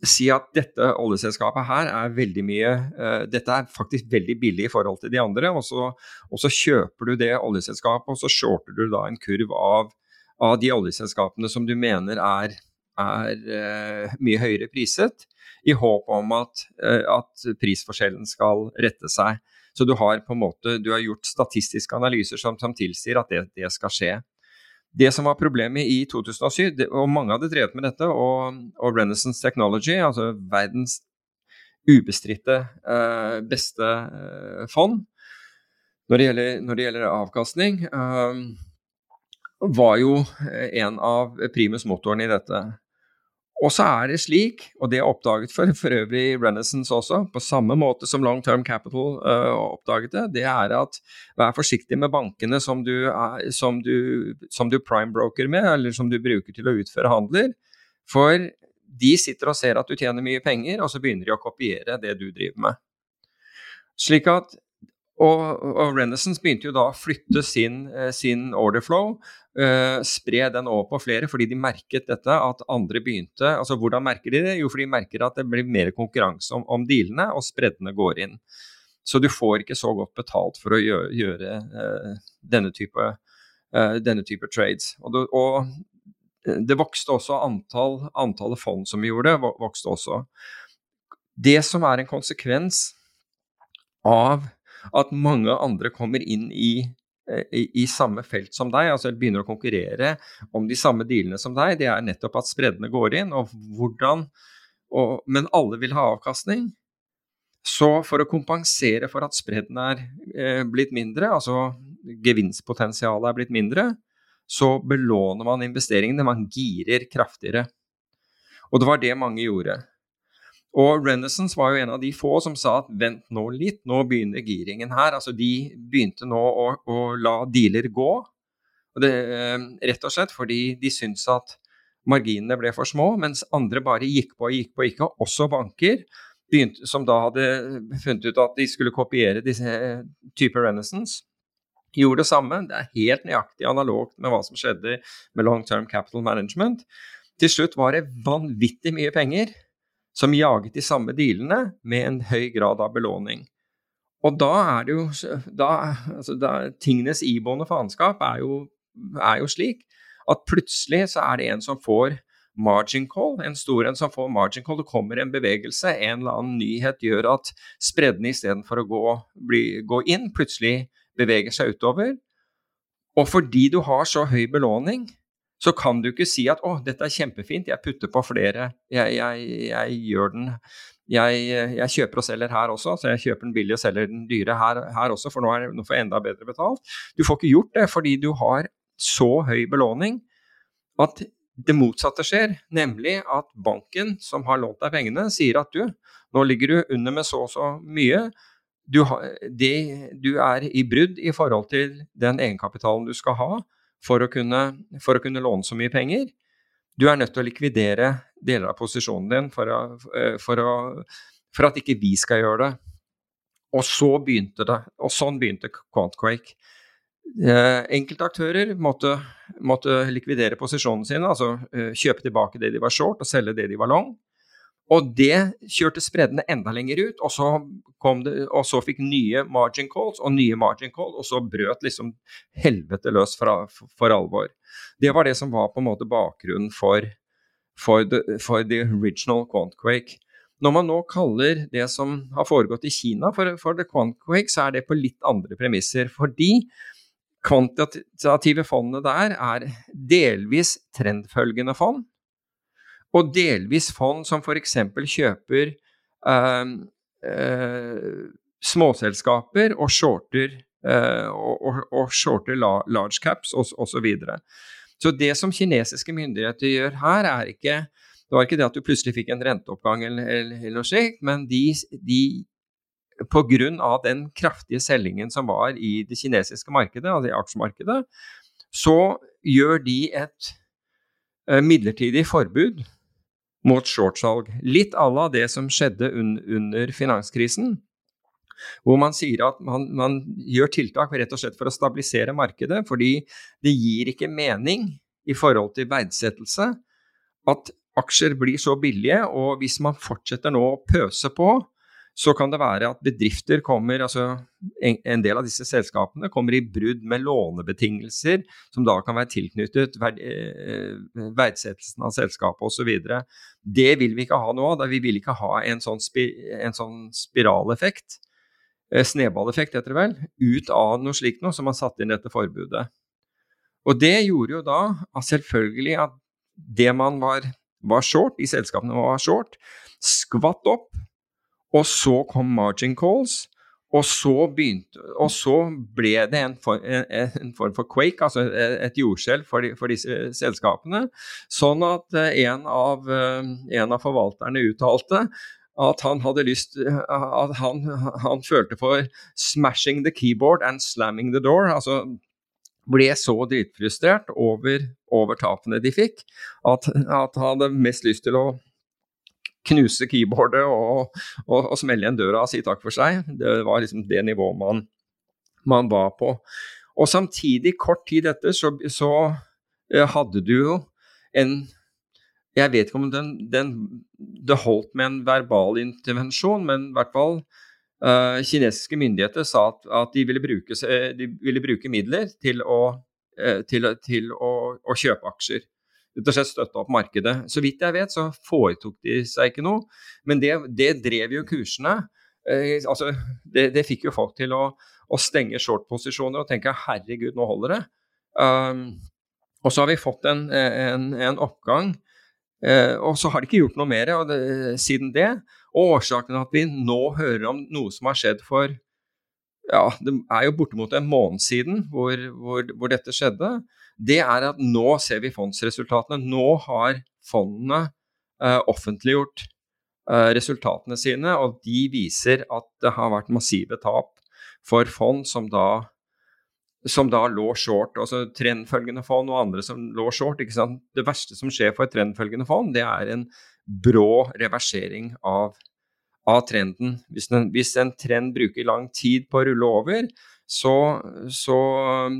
si at dette oljeselskapet her er veldig mye uh, Dette er faktisk veldig billig i forhold til de andre. Og så, og så kjøper du det oljeselskapet, og så shorter du da en kurv av, av de oljeselskapene som du mener er, er uh, mye høyere priset, i håp om at, uh, at prisforskjellen skal rette seg. Så du har på en måte, du har gjort statistiske analyser som, som tilsier at det, det, skal skje. Det som var problemet i 2007, det, og mange hadde drevet med dette, og, og Renaissance Technology, altså verdens ubestridte eh, beste eh, fond når det, gjelder, når det gjelder, avkastning, eh, var jo en av primus motorene i dette. Og så er det slik, og det er oppdaget for, for øvrig Renaissance også, på samme måte som Long Term Capital uh, oppdaget det, det er at vær forsiktig med bankene som du, er, som, du, som du prime-broker med, eller som du bruker til å utføre handler. For de sitter og ser at du tjener mye penger, og så begynner de å kopiere det du driver med. Slik at og, og Renaissance begynte jo da å flytte sin, eh, sin orderflow, uh, spre den over på flere, fordi de merket dette, at andre begynte altså Hvordan merker de det? Jo, fordi de merker at det blir mer konkurranse om, om dealene, og spreddene går inn. Så du får ikke så godt betalt for å gjøre, gjøre uh, denne, type, uh, denne, type, trades. Og, det, og det vokste også antall, antallet fond som gjorde det, vokste også. Det som er en konsekvens av at mange andre kommer inn i, eh, i, i, samme felt som deg, altså begynner å konkurrere om de samme dealene som deg, det er nettopp at spreddene går inn. og hvordan, og, Men alle vil ha avkastning. Så for å kompensere for at spredden er eh, blitt mindre, altså gevinstpotensialet er blitt mindre, så belåner man investeringene, man girer kraftigere. Og det var det mange gjorde. Og Renaissance var jo en av de få som sa at vent nå litt, nå begynner giringen her. Altså de begynte nå å, å la dealer gå. Og det, eh, rett og slett fordi de syntes at marginene ble for små, mens andre bare gikk på og gikk på, ikke. Også banker, begynte, som da hadde funnet ut at de skulle kopiere disse eh, typer Renaissance. Gjorde det samme. Det er helt nøyaktig analogt med hva som skjedde med long term capital management. Til slutt var det vanvittig mye penger som jaget de samme dealene med en høy grad av belåning. Og da er det jo da, altså da, Tingenes iboende faenskap er, er, jo slik at plutselig så er det en som får margin call, en stor en som får margin call. Det kommer en bevegelse, en eller annen nyhet gjør at spreddene istedenfor å gå, bli, gå inn, plutselig beveger seg utover. Og fordi du har så høy belåning, så kan du ikke si at 'å, dette er kjempefint, jeg putter på flere', jeg, jeg, jeg gjør den jeg, jeg, kjøper og selger her også, så jeg kjøper den billige og selger den dyre her, her også, for nå, er, nå får jeg enda bedre betalt. Du får ikke gjort det fordi du har så høy belåning at det motsatte skjer, nemlig at banken som har lånt deg pengene, sier at du, nå ligger du under med så og så mye. Du, har, de, du, er i brudd i forhold til den egenkapitalen du skal ha for å, kunne, for å kunne låne så mye penger. Du er nødt til å likvidere deler av posisjonen din for, å, eh, for, å, for at ikke vi skal gjøre det. Og så begynte det, og sånn begynte Quantquake. Eh, enkeltaktører måtte, måtte, likvidere posisjonene sine, altså eh, kjøpe tilbake det de var short og selge det de var long. Og det kjørte spreddene enda lenger ut, og så, det, og så fikk nye margin calls og nye margin calls, og så brøt liksom helvete løs for, for, alvor. Det var det som var på en måte bakgrunnen for, for, the, for the original Quantquake. Når man nå kaller det som har foregått i Kina for, for the Quantquake, så er det på litt andre premisser. Fordi kvantitative fondene der er delvis trendfølgende fond, og delvis fond som f.eks. kjøper uh, uh, småselskaper og shorter, uh, og, og, shorter la, large caps osv. Så, så, så det som kinesiske myndigheter gjør her, er ikke det var ikke det at du plutselig fikk en renteoppgang eller, eller, eller noe slikt, men de, de pga. den kraftige selgingen som var i det kinesiske markedet, altså i aksjemarkedet, så gjør de et uh, midlertidig forbud mot shortsalg. Litt à la det som skjedde un under finanskrisen. Hvor man sier at man, man, gjør tiltak rett og slett for å stabilisere markedet, fordi det gir ikke mening i forhold til verdsettelse at aksjer blir så billige, og hvis man fortsetter nå å pøse på, så kan det være at bedrifter kommer, altså en, del av disse selskapene kommer i brudd med lånebetingelser som da kan være tilknyttet eh, verdsettelsen av selskapet osv. Det vil vi ikke ha nå. Vi vil ikke ha en sånn, spi, en sånn spiraleffekt, eh, snøballeffekt heter det vel, ut av noe slikt noe som har satt inn dette forbudet. Og det gjorde jo da at selvfølgelig at det man var, var short, de selskapene var short, skvatt opp og så kom margin calls. Og så, begynte, og så ble det en, for, en, form for quake, altså et jordskjelv for, for, disse selskapene. Sånn at eh, en av, eh, en av forvalterne uttalte at han hadde lyst At han, han, følte for 'smashing the keyboard and slamming the door'. Altså ble så dritfrustrert over, over tapene de fikk, at, at han hadde mest lyst til å knuse keyboardet og, og, og smelle igjen døra og si takk for seg. Det var liksom det nivået man, man var på. Og samtidig, kort tid etter, så, så uh, hadde du jo en Jeg vet ikke om den, den, det holdt med en verbal intervensjon, men i hvert fall uh, kinesiske myndigheter sa at, at de, ville bruke, de, ville bruke, midler til å, uh, til, til å, å kjøpe aksjer rett og slett støtta opp markedet. Så vidt jeg vet, så foretok de seg ikke noe, men det, det drev jo kursene. Eh, altså, det, det, fikk jo folk til å, å stenge short-posisjoner og tenke herregud, nå holder det. Um, og så har vi fått en, en, en oppgang, eh, og så har de ikke gjort noe mer det, siden det. Og årsaken til at vi nå hører om noe som har skjedd for ja, det er jo bortimot en måned siden hvor, hvor, hvor dette skjedde det er at nå ser vi fondsresultatene. Nå har fondene eh, offentliggjort eh, resultatene sine, og de viser at det har vært massive tap for fond som da, som da lå short. Altså trendfølgende fond og andre som lå short. Det verste som skjer for et trendfølgende fond, det er en brå reversering av, av trenden. Hvis en, hvis en trend bruker lang tid på å rulle over, så, så,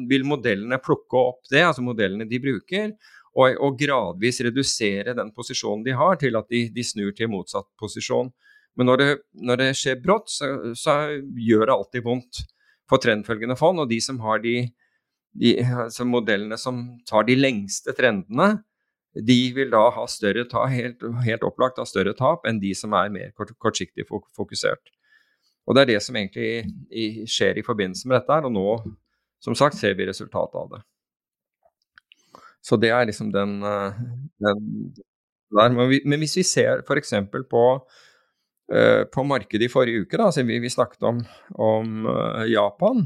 vil modellene plukke opp det, altså modellene de bruker, og, og, gradvis redusere den posisjonen de har, til at de, de snur til motsatt posisjon. Men når det, når det skjer brått, så, så, gjør det alltid vondt for trendfølgende fond. Og de som har de, de altså modellene som tar de lengste trendene, de vil da ha større ta, helt, helt opplagt ha større tap enn de som er mer kort, kortsiktig fokusert. Og det er det som egentlig i, skjer i forbindelse med dette her, og nå, som sagt, ser vi resultatet av det. Så det er liksom den, eh, den der. Men, vi, men, hvis vi ser f.eks. på uh, på markedet i forrige uke, da, vi, vi snakket om, om uh, Japan,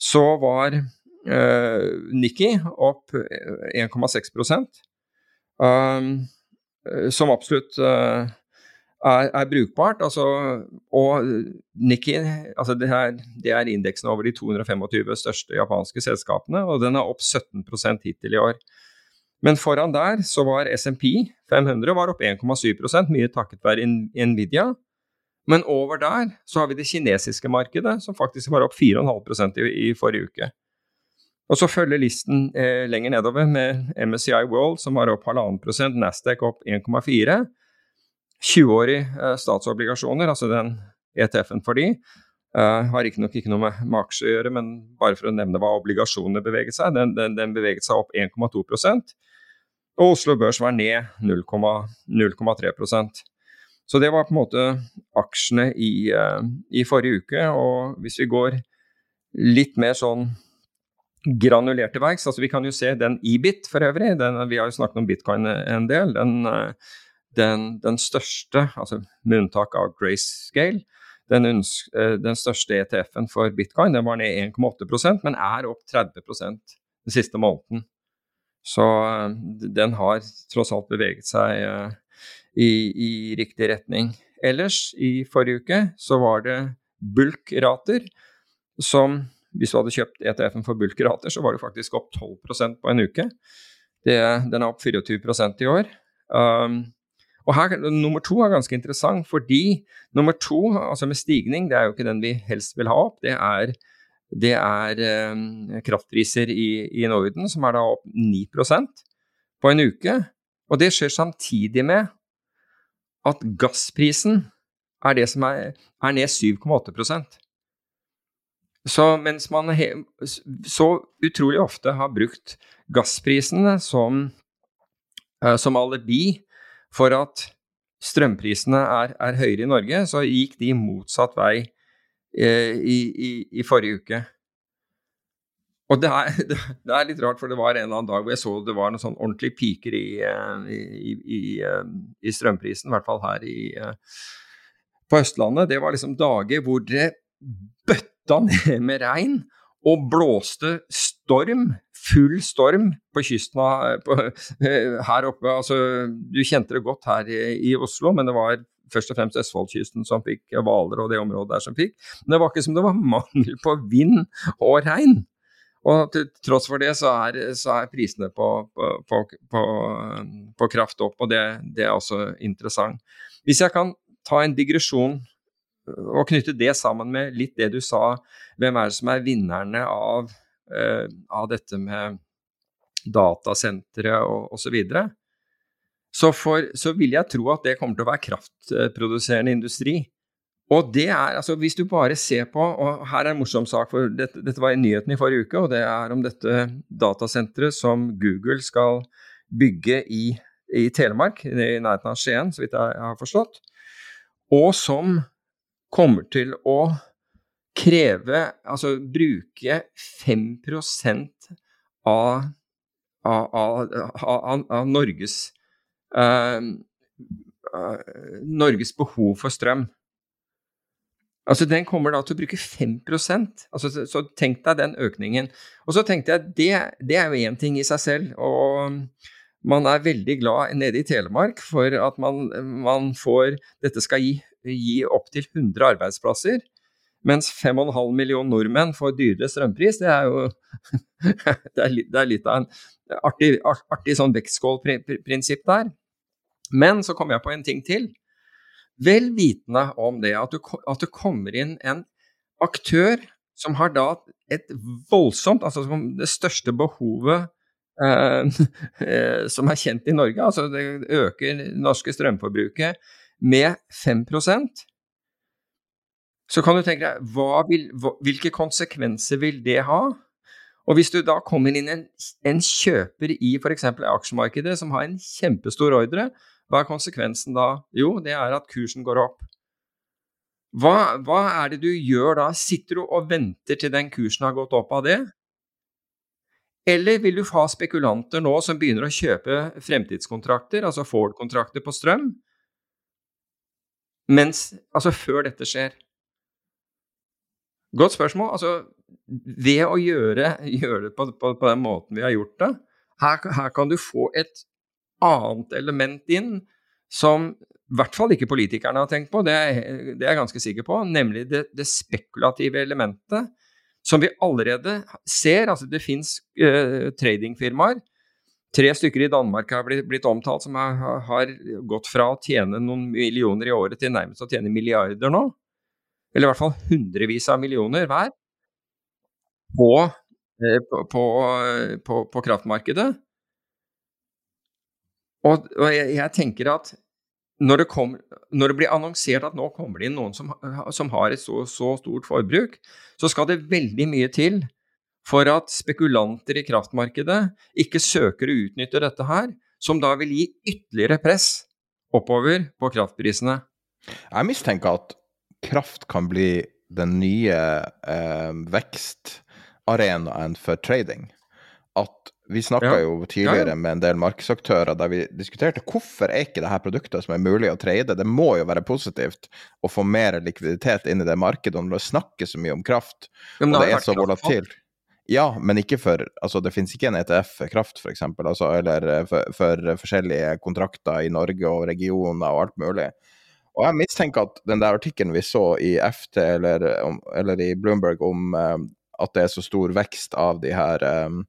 så var uh, Nikki opp 1,6 um, som absolutt uh, er, er, brukbart. Altså, og Nikki altså det, er, det er indeksen over de 225 største japanske selskapene, og den er opp 17% hittil i år. Men foran der så var SMP 500 var opp 1,7% mye takket være Nvidia. Men over der så har vi det kinesiske markedet, som faktisk var opp 4,5 i, i forrige uke. Og så følger listen eh, lenger nedover med MSCI World, som var opp 1,5% Nasdaq opp 1,4 20-årige eh, statsobligasjoner, altså den ETF-en for de, eh, har ikke ikke noe med, aksjer å gjøre, men bare for å nevne hva obligasjonene beveget seg, den, den, den beveget seg opp 1,2 og Oslo Børs var ned 0,3% Så det var på en måte aksjene i, uh, i, forrige uke. Og hvis vi går litt mer sånn granulert til verks, altså vi kan jo se den EBIT for øvrig, den, vi har jo snakket om bitcoin en del. Den, uh, den, den største, altså med unntak av Grayscale, den, uh, den største ETF-en for bitcoin den var ned 1,8% men er opp 30% den siste måneden. Så eh, den har tross alt beveget seg eh, i, i, riktig retning. Ellers, i forrige uke, så var det bulkrater som Hvis du hadde kjøpt ETF-en for bulkrater, så var det faktisk opp 12% på en uke. Det, den er opp 24% i år. Um, og her, Nummer to er ganske interessant, fordi nummer to, altså med stigning, det er jo ikke den vi helst vil ha opp. Det er det er eh, kraftpriser i, i, Norden som er da opp 9 på en uke. Og det skjer samtidig med at gassprisen er det som er, er ned 7,8% Så mens man så utrolig ofte har brukt gassprisene som, uh, som alibi for at strømprisene er, er høyere i Norge, så gikk de motsatt vei Eh, i, i, i, forrige uke. Og det er, det er, litt rart, for det var en eller annen dag hvor jeg så det var noen sånn ordentlige piker i, eh, i, i strømprisen, i hvert fall her eh, på Østlandet. Det var liksom dager hvor det bøtta ned med regn og blåste storm, full storm, på kysten av, på, her oppe. Altså, du kjente det godt her i, i Oslo, men det var først og fremst Østfoldkysten som fikk Hvaler og det området der som fikk. Men det var ikke som det var mangel på vind og regn. Og til tross for det så er, er prisene på, på, på, på, kraft opp, og det, det, er også interessant. Hvis jeg kan ta en digresjon og knytte det sammen med litt det du sa, hvem er det som er vinnerne av, av dette med datasentre og osv., så, videre, så, så vil jeg tro at det kommer til å være kraftproduserende industri. Og det er, altså Hvis du bare ser på og Her er en morsom sak, for dette, dette var i nyheten i forrige uke. og Det er om dette datasenteret som Google skal bygge i, i Telemark, i nærheten av Skien, så vidt jeg har forstått. Og som kommer til å kreve Altså bruke 5 av, av, av, av Norges uh, Norges behov for strøm. Altså Den kommer da til å bruke 5 altså, så, så tenk deg den økningen. Og så tenkte jeg det, det er jo én ting i seg selv. og man er veldig glad nede i Telemark for at man, man får Dette skal gi, gi opptil 100 arbeidsplasser. Mens 5,5 millioner nordmenn får dyrere strømpris, det er jo det, er det er litt av en artig, artig sånn vektskålprinsipp der. Men så kom jeg på en ting til. Vel vitende om det, at, du, at det kommer inn en aktør som har da et voldsomt Altså det største behovet eh, eh, som er kjent i Norge. Altså det øker det norske strømforbruket med 5 så kan du tenke deg vil, hvilke konsekvenser vil det ha? Og hvis du da kommer inn en, en kjøper i f.eks. aksjemarkedet som har en kjempestor ordre, hva er konsekvensen da? Jo, det er at kursen går opp. Hva, hva, er det du gjør da? Sitter du og venter til den kursen har gått opp av det? Eller vil du ha spekulanter nå som begynner å kjøpe fremtidskontrakter, altså Ford-kontrakter på strøm, mens, altså før dette skjer? Godt spørsmål. Altså, ved å gjøre, gjøre det på, på, på, den måten vi har gjort det, her, her, kan du få et annet element inn som i hvert fall ikke politikerne har tenkt på, det er, det er jeg ganske sikker på, nemlig det, det, spekulative elementet som vi allerede ser. Altså det fins uh, tradingfirmaer, tre stykker i Danmark har blitt, blitt omtalt, som har, har, gått fra å tjene noen millioner i året til nærmest å tjene milliarder nå. Eller i hvert fall hundrevis av millioner hver. På, uh, på, på, på, på kraftmarkedet. Og, og jeg, jeg, tenker at når det, kom, når det, blir annonsert at nå kommer det inn noen som, som har et så, så, stort forbruk, så skal det veldig mye til for at spekulanter i kraftmarkedet ikke søker å utnytte dette her, som da vil gi ytterligere press oppover på kraftprisene. Jeg mistenker at kraft kan bli den nye eh, vekstarenaen for trading. At vi snakka ja. jo tidligere ja, med en del markedsaktører der vi diskuterte hvorfor er ikke dette produktet som er mulig å trade. Det må jo være positivt å få mer likviditet inn i det markedet når det snakkes så mye om kraft, og det er så volatilt. Ja, men ikke for Altså, det finnes ikke en ETF for kraft, f.eks., altså, eller eh, for, for, forskjellige kontrakter i Norge og regioner og alt mulig. Og jeg mistenker at den der artikkelen vi så i FT eller, eller i Bloomberg om um, at det er så stor vekst av de her um,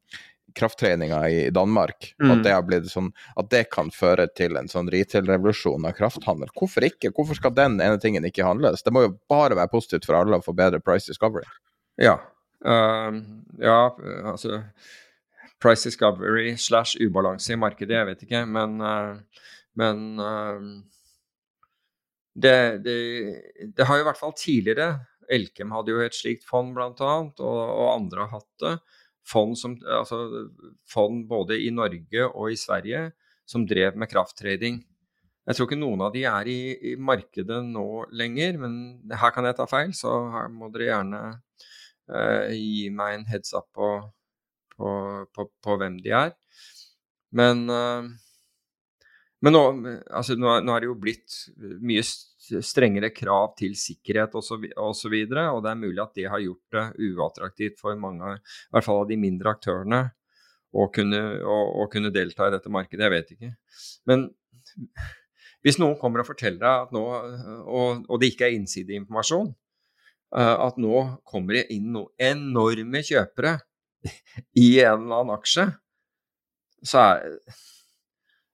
krafttreninga i Danmark. Mm. At, det sånn, at det kan føre til en sånn retail-revolusjon av krafthandel. Hvorfor ikke? Hvorfor skal den ene tingen ikke handles? Det må jo bare være positivt for alle å få bedre price discovery. Ja. Uh, ja, altså Price discovery slash ubalanse i markedet, jeg vet ikke, men, uh, men uh, det, det, det, har jo i hvert fall tidligere Elkem hadde jo et slikt fond, annet, og, og andre har hatt det fond, som, altså fond både i Norge og i Sverige som drev med krafttrading. Jeg tror ikke noen av de er i, i, markedet nå lenger, men her kan jeg ta feil, så her må dere gjerne eh, gi meg en heads up på, på, på, på hvem de er. Men, uh, men nå, altså, nå, nå, er det jo blitt mye strengere krav til sikkerhet osv., og, så videre, og det er mulig at det har gjort det uattraktivt for mange, i hvert fall av de mindre aktørene, å kunne, å, å kunne delta i dette markedet. Jeg vet ikke. Men hvis noen kommer og forteller deg at nå, og, og det ikke er innsideinformasjon, eh, at nå kommer det inn noen enorme kjøpere i en eller annen aksje, så, er,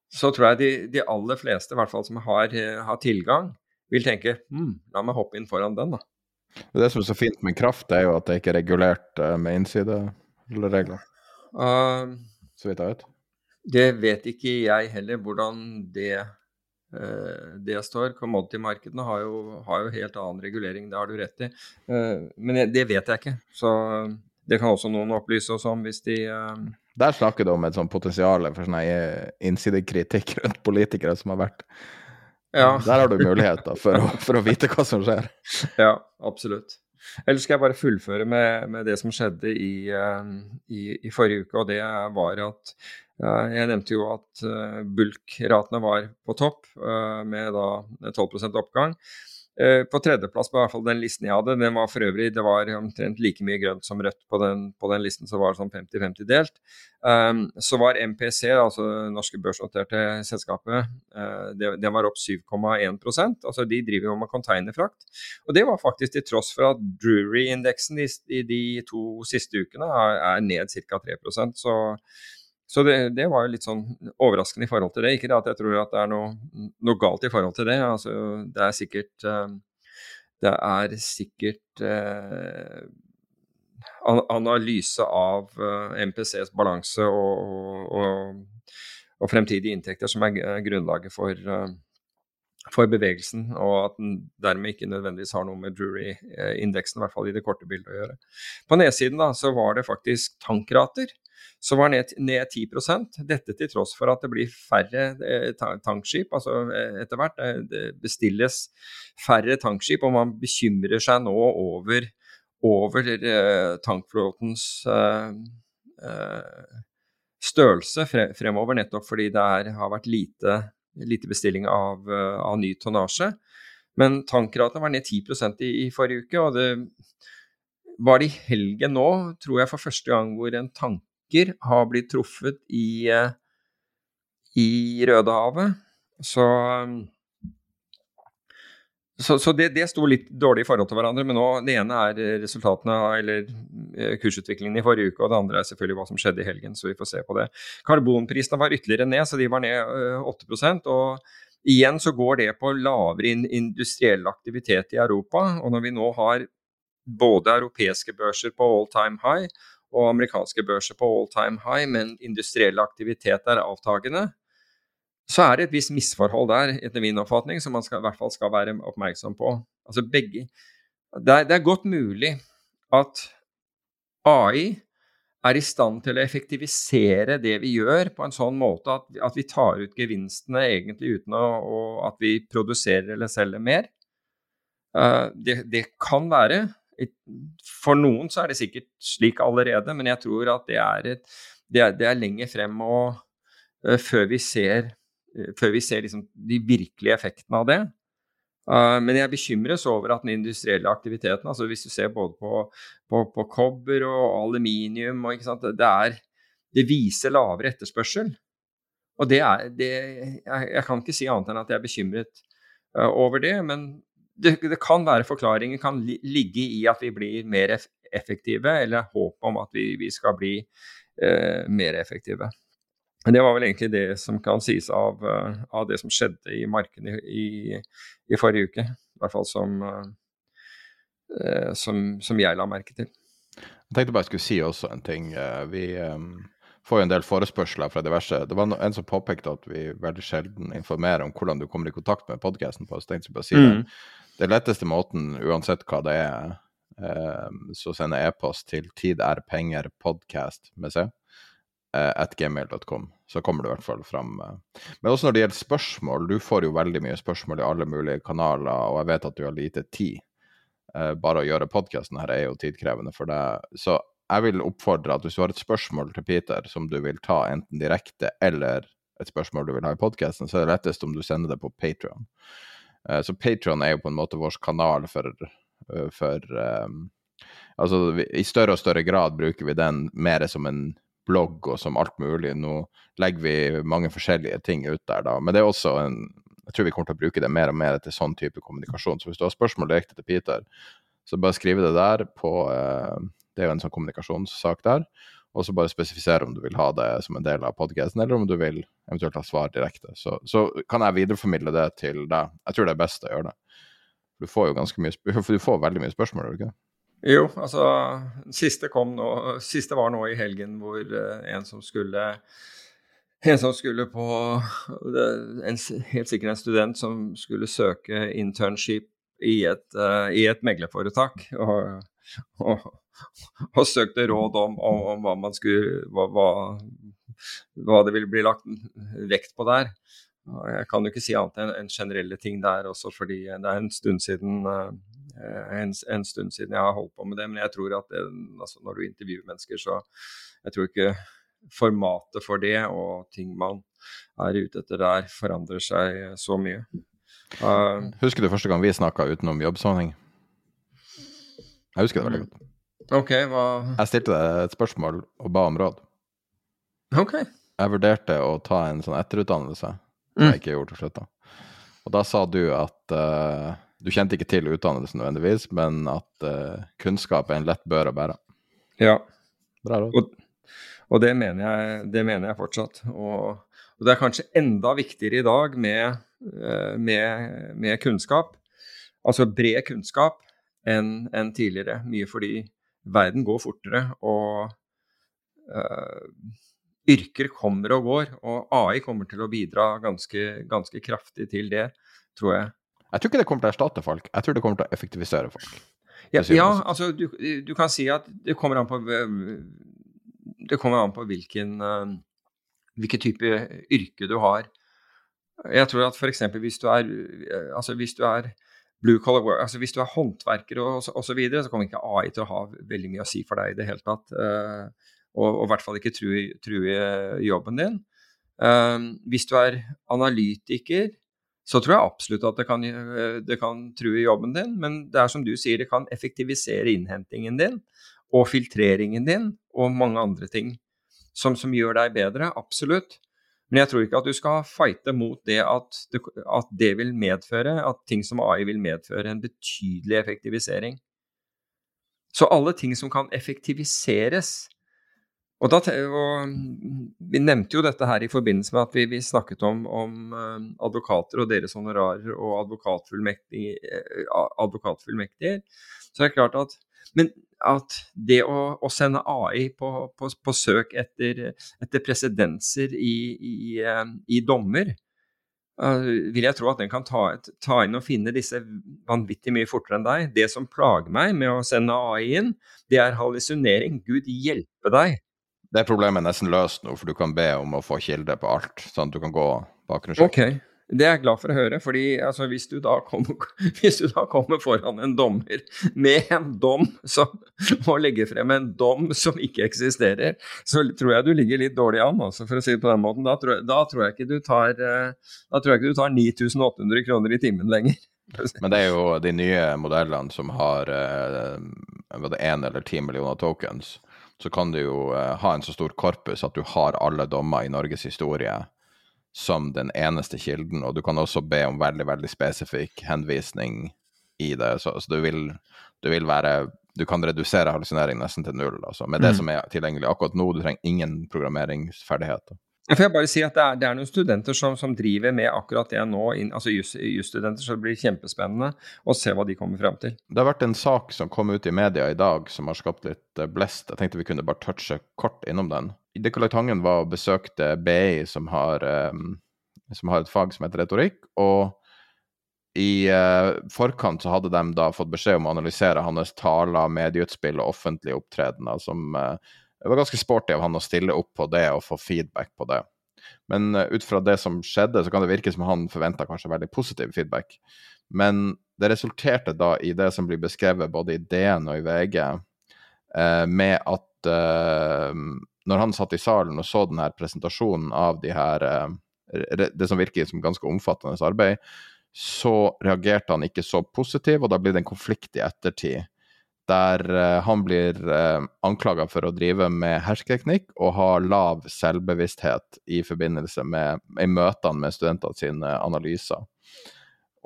så tror jeg de, de, aller fleste, i hvert fall som har, har tilgang, vil tenke hm, la meg hoppe inn foran den, da. Det som er så fint med kraft, er jo at det ikke er regulert uh, med innsideregler. Uh, så vidt jeg vet. Det vet ikke jeg heller, hvordan det, uh, det står. Commodity-markedene har, har, jo helt annen regulering, det har du rett i. Uh, men det vet jeg ikke. Så det kan også noen opplyse oss om hvis de Der snakker du om et sånt potensial for sånn innsidekritikk rundt politikere som har vært ja. Der har du muligheter for, for, å vite hva som skjer. Ja, absolutt. Ellers skal jeg bare fullføre med, med det som skjedde i, uh, i, i, forrige uke. Og det var at uh, jeg nevnte jo at bulkratene var på topp med da 12% oppgang. Eh, på tredjeplass på hvert fall den listen jeg hadde, den var for øvrig det var omtrent like mye grønt som rødt på den, på den listen, så var det sånn 50-50 delt. Um, så var MPC, altså det norske børsnoterte selskapet, uh, det, det, var opp 7,1% altså De driver jo med containerfrakt. Og det var faktisk til tross for at Drury-indeksen i, i, de to siste ukene er, er ned ca. 3% så så det, det, var jo litt sånn overraskende i forhold til det. Ikke det at jeg tror at det er noe, noe galt i forhold til det. Altså, det er sikkert uh, Det er sikkert uh, analyse av uh, MPCs balanse og, og, og, fremtidige inntekter som er grunnlaget for, for bevegelsen, og at den dermed ikke nødvendigvis har noe med Drury-indeksen, i hvert fall i det korte bildet, å gjøre. På nedsiden da, så var det faktisk tankrater så var ned, ned 10% Dette til tross for at det blir færre eh, tankskip. altså eh, Etter hvert eh, det bestilles færre tankskip, og man bekymrer seg nå over, over tankflåtens størrelse fremover, nettopp fordi det er, har vært lite, lite bestilling av, av, ny tonnasje. Men tankraten var ned 10 i, i forrige uke, og det var det i helgen nå, tror jeg for første gang, hvor en tanker har blitt truffet i, eh, i Rødehavet. Så, så, så det, det, sto litt dårlig i forhold til hverandre. Men nå, det ene er resultatene eller eh, kursutviklingen i forrige uke, og det andre er selvfølgelig hva som skjedde i helgen. Så vi får se på det. Karbonprisene var ytterligere ned, så de var ned 8% og Igjen så går det på lavere industriell aktivitet i Europa. Og når vi nå har både europeiske børser på all time high og amerikanske børser på all time high, men industriell aktivitet er avtagende, så er det et visst misforhold der, etter min oppfatning, som man skal, i hvert fall skal være oppmerksom på. Altså begge det er, det er godt mulig at AI er i stand til å effektivisere det vi gjør, på en sånn måte at, at vi tar ut gevinstene egentlig uten å, at vi produserer eller selger mer. Uh, det, det, kan være. For noen så er det sikkert slik allerede, men jeg tror at det er, et, det er, det er lenger frem og, uh, før vi ser, uh, før vi ser liksom de virkelige effektene av det. Uh, men jeg bekymres over at den industrielle aktiviteten, altså hvis du ser både på, på, på kobber og aluminium og, det, er, det, viser lavere etterspørsel. Og det er det, jeg, jeg, kan ikke si annet enn at jeg er bekymret over det. Men det, det, kan være forklaringer kan li, ligge i at vi blir mer effektive, eller håp om at vi, vi skal bli eh, mer effektive. Det var vel egentlig det som kan sies av, eh, av det som skjedde i markedet i, i, forrige uke. I hvert fall som, uh, som, som, jeg la merke til. Jeg tenkte bare jeg skulle si også en ting. Vi um, får jo en del forespørsler fra diverse Det var en som påpekte at vi veldig sjelden informerer om hvordan du kommer i kontakt med podkasten. Bare si mm. det. Det letteste måten, uansett hva det er, um, så sender e-post til tiderpengerpodcast med seg Eh, at gmail.com, så kommer det i hvert fall fram. Eh. Men også når det gjelder spørsmål, du får jo veldig mye spørsmål i alle mulige kanaler, og jeg vet at du har lite tid. Eh, bare å gjøre podkasten her er jo tidkrevende for deg. Så jeg vil oppfordre at hvis du har et spørsmål til Peter som du vil ta enten direkte eller et spørsmål du vil ha i podkasten, så er det lettest om du sender det på Patrion. Så Patrion er jo på en måte vår kanal for, for um, Altså i større og større grad bruker vi den mer som en blogg og som alt mulig. Nå legger vi mange forskjellige ting ut der, da. Men det er også en Jeg tror vi kommer til å bruke det mer og mer til sånn type kommunikasjon. Så hvis du har spørsmål direkte til Peter, så bare skriv det der på eh, Det er jo en sånn kommunikasjonssak der. Og så bare spesifisere om du vil ha det som en del av podkasten, eller om du vil eventuelt ha svar direkte. Så, så, kan jeg videreformidle det til deg. Jeg tror det er best å gjøre det. Du får jo ganske mye, for du får veldig mye spørsmål, gjør du ikke? Jo, altså siste, nå, siste var nå i helgen hvor uh, en som skulle en som skulle på en, Helt sikkert en student som skulle søke internship i et, uh, i et meglerforetak. Og, og, og, søkte råd om, om, om hva man skulle hva, hva, hva, det ville bli lagt vekt på der. Jeg kan jo ikke si annet enn en generelle ting der også, fordi det er en stund siden Eh, en, en, stund siden jeg har holdt på med det. Men jeg tror at det, altså når du intervjuer mennesker, så jeg tror ikke formatet for det og ting man er ute etter der, forandrer seg så mye. Uh, husker du første gang vi snakka utenom jobbsammenheng? Jeg husker det veldig godt. Ok, hva... Jeg stilte deg et spørsmål og ba om råd. Ok. Jeg vurderte å ta en sånn etterutdannelse, som mm. jeg ikke gjorde til slutt. da. Og da sa du at uh, du kjente ikke til utdannelsen nødvendigvis, men at uh, kunnskap er en lett bør å bære. Ja. Bra råd. Og, og det, mener jeg, det, mener jeg, fortsatt. Og, og, det er kanskje enda viktigere i dag med, uh, med, med kunnskap, altså bred kunnskap, enn en tidligere. Mye fordi verden går fortere, og uh, yrker kommer og går. Og AI kommer til å bidra ganske, ganske kraftig til det, tror jeg. Jeg tror ikke det kommer til å erstatte folk, jeg tror det kommer til å effektivisere folk. Ja, ja altså du, du, kan si at det kommer an på Det kommer an på hvilken uh, hvilken type yrke du har. Jeg tror at f.eks. hvis du er uh, altså hvis du er blue collar work, altså hvis du er håndverker og osv., så, videre, så kommer ikke AI til å ha veldig mye å si for deg i det hele tatt. Uh, og, i hvert fall ikke true, true jobben din. hvis du er analytiker, så tror jeg absolutt at det kan, det kan true jobben din. Men det er som du sier, det kan effektivisere innhentingen din og filtreringen din og mange andre ting som, som gjør deg bedre. Absolutt. Men jeg tror ikke at du skal fighte mot det at, det at, det vil medføre, at ting som AI vil medføre en betydelig effektivisering. Så alle ting som kan effektiviseres, og, da, og, Vi nevnte jo dette her i forbindelse med at vi, vi snakket om, om, eh, advokater og deres honorarer og advokatfullmektiger. Eh, advokatfullmektiger. Så det er klart at, men at det å, å sende AI på, på, på søk etter, etter presedenser i, i, eh, i dommer, uh, vil jeg tro at den kan ta, ta, inn og finne disse vanvittig mye fortere enn deg. Det som plager meg med å sende AI inn, det er hallusinering. Gud hjelpe deg det problemet er nesten løst nå, for du kan be om å få kilde på alt. Sånn at du kan gå bakgrunnssjekk. Okay. Det er jeg glad for å høre. fordi altså, hvis, du kommer, hvis, du da kommer, foran en dommer med en dom som, må legge frem en dom som ikke eksisterer, så tror jeg du ligger litt dårlig an, altså, for å si det på den måten. Da tror, da tror jeg ikke du tar, eh, ikke du tar 9800 kroner i timen lenger. Men det er jo de nye modellene som har eh, én eller ti millioner tokens så kan du jo uh, ha en så stor korpus at du har alle dommer i Norges historie som den eneste kilden, og du kan også be om veldig, veldig spesifikk henvisning i det. Så, så du, vil, du, vil, være Du kan redusere hallusinering nesten til null, altså, med mm. det som er tilgjengelig akkurat nå. Du trenger ingen programmeringsferdigheter. Jeg jeg bare si at det er, det er noen studenter som, som, driver med akkurat det nå, inn, altså jusstudenter, så det blir kjempespennende å se hva de kommer frem til. Det har vært en sak som kom ut i media i dag som har skapt litt eh, blest. Jeg tenkte vi kunne bare touche kort innom den. Nicolai Tangen var og besøkte BI, som har, um, som har et fag som heter retorikk. og i uh, forkant så hadde de da fått beskjed om å analysere hans taler, medieutspill og offentlige opptredener som uh, det var ganske sporty av han å stille opp på det og få feedback på det. Men uh, ut fra det som skjedde, så kan det virke som han forventa kanskje veldig positiv feedback. Men det resulterte da i det som blir beskrevet både i DN og i VG, med at når han satt i salen og så denne presentasjonen av de her, det som virker som ganske omfattende arbeid, så reagerte han ikke så positivt, og da blir det en konflikt i ettertid der uh, han blir uh, anklaga for å drive med hersketeknikk og ha lav selvbevissthet i forbindelse med i møtene med studentene sine analyser.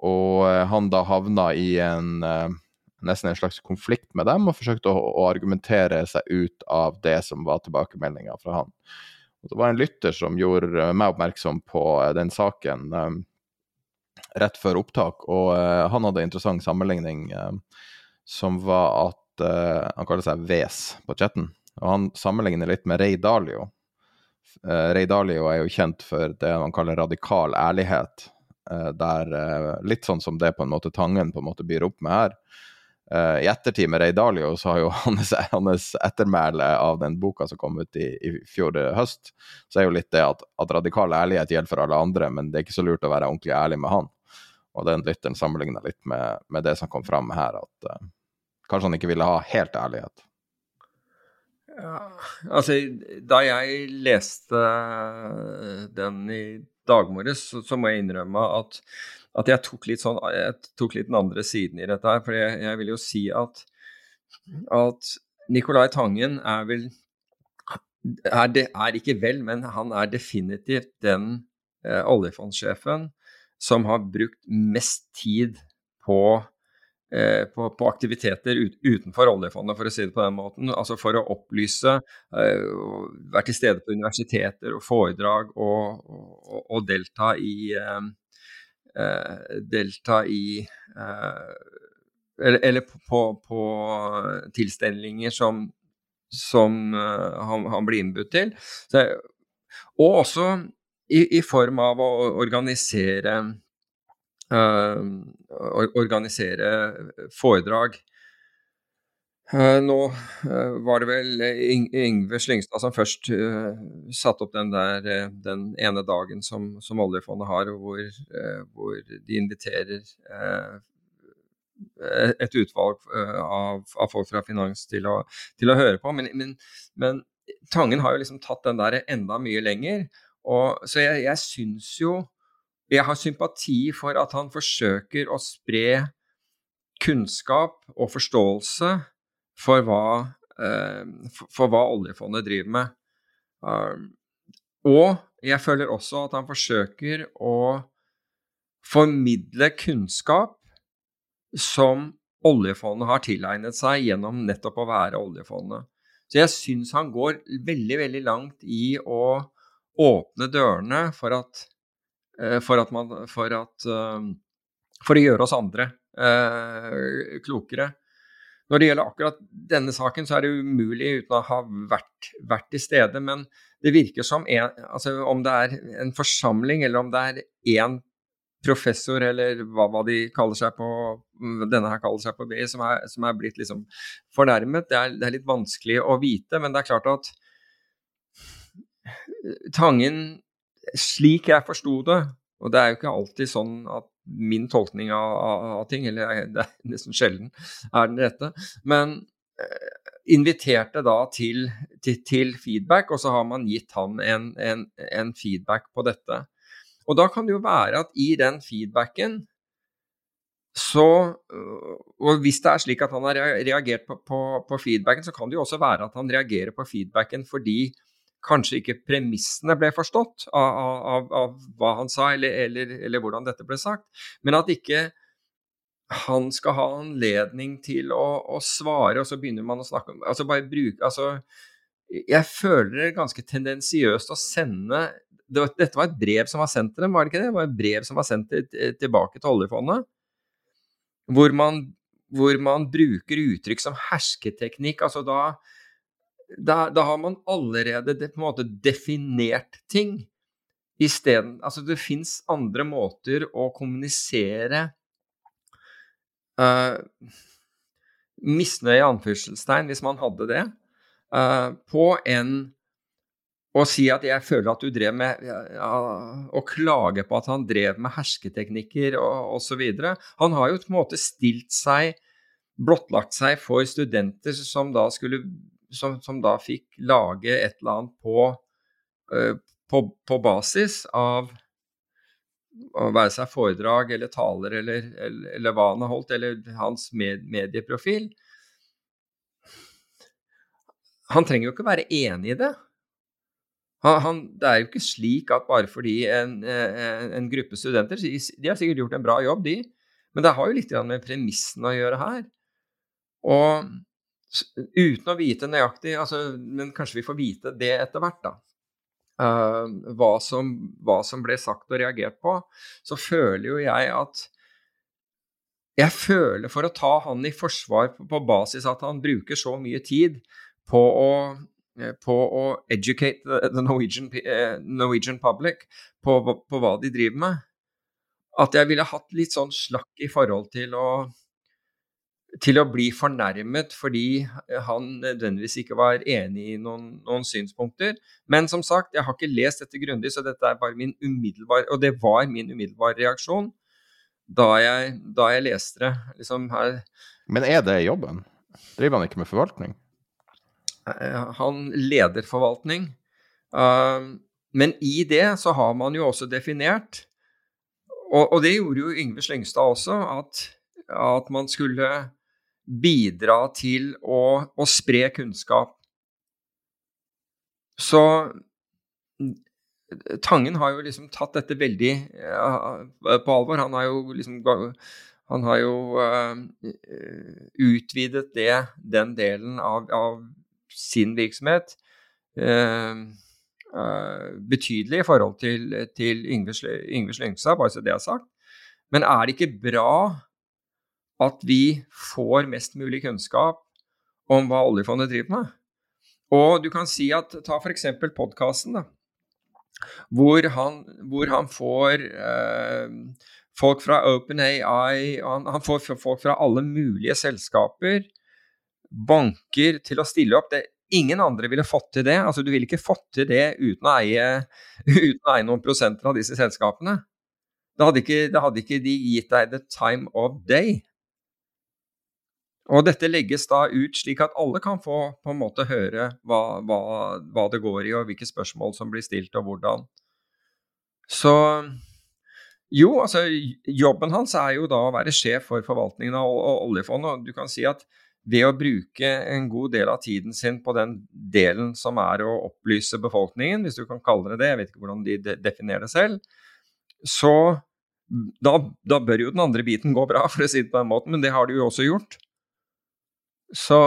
Og han da havna i en nesten en slags konflikt med dem, og forsøkte å, å argumentere seg ut av det som var tilbakemeldinga fra han. Og det var en lytter som gjorde meg oppmerksom på den saken um, rett før opptak, og han hadde en interessant sammenligning. Uh, som var at uh, Han kaller seg Ves på chatten. Og han sammenligner litt med Ray Dalio. Uh, Ray Dalio er jo kjent for det han kaller radikal ærlighet. Uh, der Litt sånn som det på en måte Tangen på en måte byr opp med her. I ettertid med Ray Dalio så har jo hans, hans ettermæle av den boka som kom ut i, i fjor høst, så er jo litt det at, at radikal ærlighet gjelder for alle andre, men det er ikke så lurt å være ordentlig ærlig med han. Og den lytteren sammenligna litt med, med, det som kom fram her, at uh, kanskje han ikke ville ha helt ærlighet. Ja, altså, da jeg leste den i dag morges, så, så, må jeg innrømme at, at jeg, tok litt sånn, jeg tok litt den andre siden i dette her. For jeg, jeg vil jo si at, at Nicolai Tangen er vel er, det, er ikke vel, men han er definitivt den eh, oljefondsjefen som har brukt mest tid på, eh, på, på aktiviteter ut, utenfor oljefondet, for å si det på den måten. Altså for å opplyse, eh, være til stede på universiteter og foredrag og, og, og delta i eh Delta i eh, Eller, eller på, på, tilstelninger som, som eh, han, han, blir innbudt til. Så, og også i, i form av å organisere uh, organisere foredrag. Uh, nå uh, var det vel Yngve Slyngstad som først satte opp den der den ene dagen som, som oljefondet har, hvor, hvor de inviterer et utvalg av, av, folk fra finans til å, til å høre på. Men, men, men Tangen har jo liksom tatt den der enda mye lenger. Og, så jeg, jeg syns jo jeg har sympati for at han forsøker å spre kunnskap og forståelse for hva, uh, for, for hva oljefondet driver med. Uh, og jeg føler også at han forsøker å formidle kunnskap som oljefondet har tilegnet seg gjennom nettopp å være oljefondet. Så jeg syns han går veldig, veldig langt i å åpne dørene for at, eh, for at man For, at, eh, for å gjøre oss andre eh, klokere. Når det gjelder akkurat denne saken, så er det umulig uten å ha vært, vært til stede. Men det virker som en, altså om det er en forsamling, eller om det er én professor, eller hva, hva, de kaller seg på denne her kaller seg på BI, som som er blitt liksom fornærmet. Det er, det er, litt vanskelig å vite, men det er klart at Tangen, slik jeg forsto det, og det er jo ikke alltid sånn at min tolkning av, av, av ting, eller det er nesten sjelden er den rette, men eh, inviterte da til, til, til, feedback, og så har man gitt han en, en, en feedback på dette. Og da kan det jo være at i den feedbacken så Og hvis det er slik at han har reagert på, på, på, feedbacken, så kan det jo også være at han reagerer på feedbacken fordi kanskje ikke premissene ble forstått av, av, av hva han sa, eller, eller, eller, hvordan dette ble sagt. Men at ikke han skal ha anledning til å, å svare, og så begynner man å snakke om altså bare bruke, altså, Jeg føler det ganske tendensiøst å sende det var, dette var et brev som var sendt til dem, var det ikke det? Det var et brev som var sendt til, tilbake til oljefondet, hvor man, hvor man bruker uttrykk som hersketeknikk. altså da, da, da har man allerede på en måte definert ting. Isteden Altså, det fins andre måter å kommunisere uh, misnøye i anførselstegn, hvis man hadde det, uh, på en å si at jeg føler at du drev med ja, Å klage på at han drev med hersketeknikker og osv. Han har jo på en måte stilt seg, blottlagt seg for studenter som da skulle som, som da fikk lage et eller annet på, uh, på, på basis av å være seg foredrag eller taler eller, eller, eller, hva han har holdt, eller hans med, medieprofil. Han trenger jo ikke være enig i det. Han, han, det er jo ikke slik at bare fordi en, en, en, gruppe studenter De har sikkert gjort en bra jobb, de, men det har jo litt med premissene å gjøre her. Og uten å vite nøyaktig altså, Men kanskje vi får vite det etter hvert, da. Uh, hva, som, hva, som, ble sagt og reagert på, så føler jo jeg at Jeg føler for å ta han i forsvar på, på basis at han bruker så mye tid på å Eh, på å educate the Norwegian, eh, Norwegian public på, på, hva de driver med. At jeg ville hatt litt sånn slakk i forhold til å til å bli fornærmet fordi han nødvendigvis ikke var enig i noen, noen, synspunkter. Men som sagt, jeg har ikke lest dette grundig, så dette er bare min umiddelbare Og det var min umiddelbare reaksjon da jeg, da jeg leste det. Liksom her. Men er det jobben? Driver han ikke med forvaltning? Eh, han leder forvaltning. Uh, men i det så har man jo også definert, og, og det gjorde jo Yngve Slyngstad også, at, at, man skulle bidra til å, å spre kunnskap. Så Tangen har jo liksom tatt dette veldig ja, på alvor. Han har jo liksom han har jo uh, utvidet det, den delen av, av sin virksomhet uh, uh, betydelig i forhold til, til Yngve Slyngstad, bare så det er sagt. Men er det ikke bra at vi får mest mulig kunnskap om hva oljefondet driver med? Og du kan si at Ta f.eks. podkasten, hvor hvor han får eh, folk fra OpenAI han, han får folk fra alle mulige selskaper banker til å stille opp. Det, ingen andre ville fått til det. Altså, du ville ikke fått til det uten å eie, uten å eie noen prosenter av disse selskapene. Da hadde, ikke, da hadde ikke de gitt deg the time of day. Og dette legges da ut slik at alle kan få på en måte høre hva, hva, hva det går i, og hvilke spørsmål som blir stilt, og hvordan. Så Jo, altså jobben hans er jo da å være sjef for forvaltningen av oljefondet. og Du kan si at ved å bruke en god del av tiden sin på den delen som er å opplyse befolkningen, hvis du kan kalle det det, jeg vet ikke hvordan de definerer det selv, så da, da, bør jo den andre biten gå bra, for å si det på den måten, men det har de jo også gjort. Så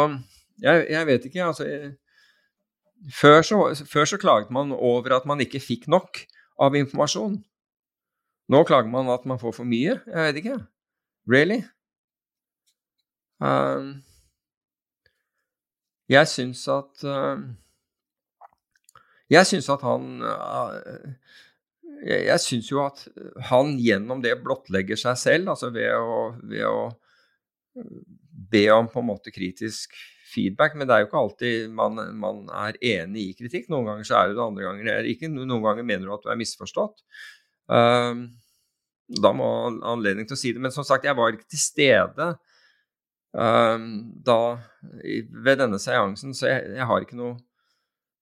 jeg, jeg vet ikke, altså før så, før så klaget man over at man ikke fikk nok av informasjon. Nå klager man at man får for mye. Jeg vet ikke. Really? Um, jeg syns at uh, Jeg syns at han uh, Jeg, jeg syns jo at han gjennom det blottlegger seg selv, altså ved å, ved å be om på en måte kritisk feedback, men det er jo ikke alltid man, man, er enig i kritikk. Noen ganger så er det det, andre ganger det er ikke. Noen ganger mener du at du er misforstått. Um, da må han ha anledning til å si det. Men som sagt, jeg var ikke til stede um, da ved denne seansen, så jeg, jeg har ikke noe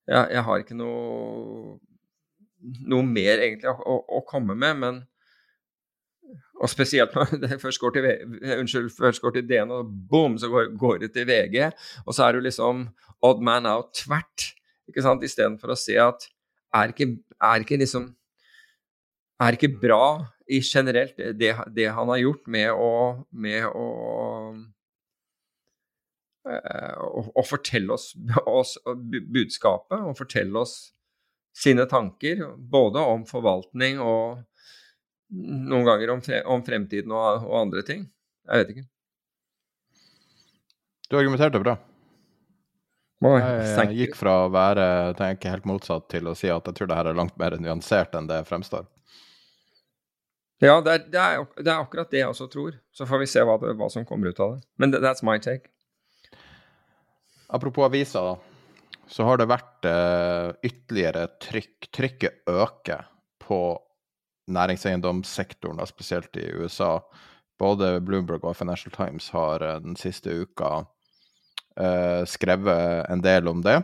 jeg, jeg, har ikke noe noe mer egentlig å, å, å komme med, men og spesielt når det først går til, unnskyld, først går til DN, og boom, så går, det til VG. Og så er du liksom odd man out tvert, ikke sant, istedenfor å se at er ikke, er ikke liksom Er ikke bra i generelt det, det han har gjort med å, med å eh, å, å, fortelle oss, oss, budskapet og fortelle oss sine tanker, både om forvaltning og noen ganger om, fre om fremtiden og, og, andre ting. Jeg vet ikke. Du argumenterte bra. Jeg gikk fra å være tenker, helt motsatt til å si at jeg tror det her er langt mer nyansert enn det fremstår. Ja, det er, det er, det er akkurat det jeg også tror. Så får vi se hva, det, hva som kommer ut av det. Men that's my take. Apropos aviser. Så har det vært eh, ytterligere trykk. Trykket øker på næringseiendomssektoren, spesielt i USA. Både Bloomberg og Financial Times har eh, den siste uka uh, skrevet en del om det.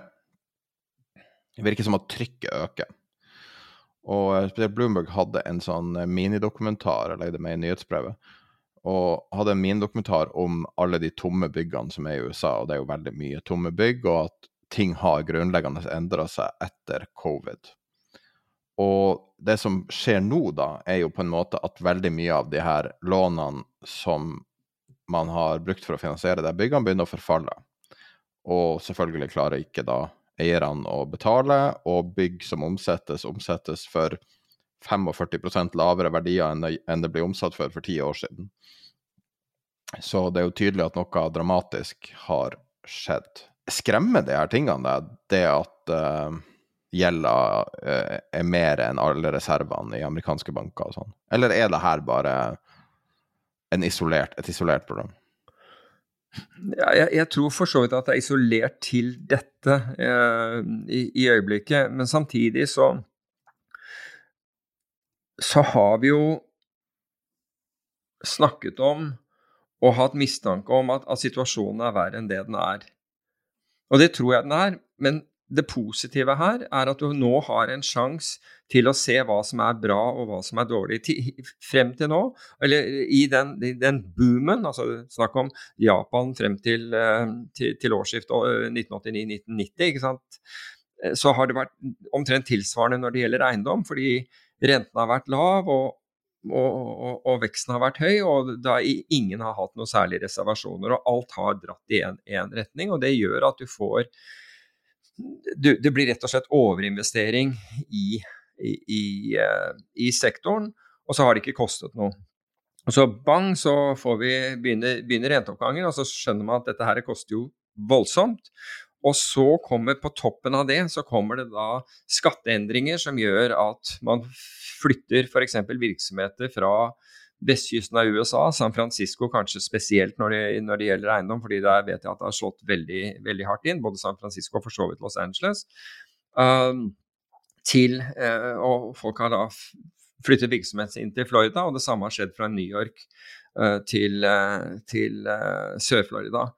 Det virker som at trykket øker. Og eh, spesielt Bloomberg hadde en sånn minidokumentar, jeg legde med i nyhetsbrevet, og hadde en minidokumentar om alle de tomme byggene som er i USA, og det er jo veldig mye tomme bygg, og at ting har grunnleggende endra seg etter covid. Og det som skjer nå, da, er jo på en måte at veldig mye av de her lånene som man har brukt for å finansiere de byggene, begynner å forfalle. Og selvfølgelig klarer ikke da eierne å betale, og bygg som omsettes, omsettes for 45% lavere verdier enn det ble omsatt for for ti år siden. Så det er jo tydelig at noe dramatisk har skjedd. Skremmer de her tingene deg, det at uh, gjelda uh, er mer enn alle reservene i amerikanske banker og sånn? Eller er det her bare isolert, et isolert problem? Ja, jeg, jeg, tror for så vidt at det er isolert til dette eh, i, i, øyeblikket. Men samtidig så Så har vi jo snakket om og hatt mistanke om at, at situasjonen er verre enn det den er. Og det tror jeg den er, men det positive her er at du nå har en sjanse til å se hva som er bra og hva som er dårlig. frem til nå, eller i den, i den boomen, altså snakk om Japan frem til, eh, til, til årsskiftet 1989-1990, ikke sant? Eh, så har det vært omtrent tilsvarende når det gjelder eiendom, fordi renten har vært lav og, og, og, og veksten har vært høy, og da ingen har hatt noen særlige reservasjoner. Og alt har dratt i én retning, og det gjør at du får du, det blir rett og slett overinvestering i, i, i, uh, i, sektoren, og så har det ikke kostet noe. Og så bang, så vi begynner, begynner renteoppgangen, og så skjønner man at dette her koster jo voldsomt. Og så kommer på toppen av det, så kommer det da skatteendringer som gjør at man flytter f.eks. virksomheter fra vestkysten av USA, San Francisco kanskje spesielt når det, når det, gjelder eiendom, fordi der vet jeg at det har slått veldig, veldig hardt inn, både San Francisco og for så vidt Los Angeles. Um, til, uh, og folk har da flyttet virksomheten inn til Florida, og det samme har skjedd fra New York uh, til, uh, til Sør-Florida.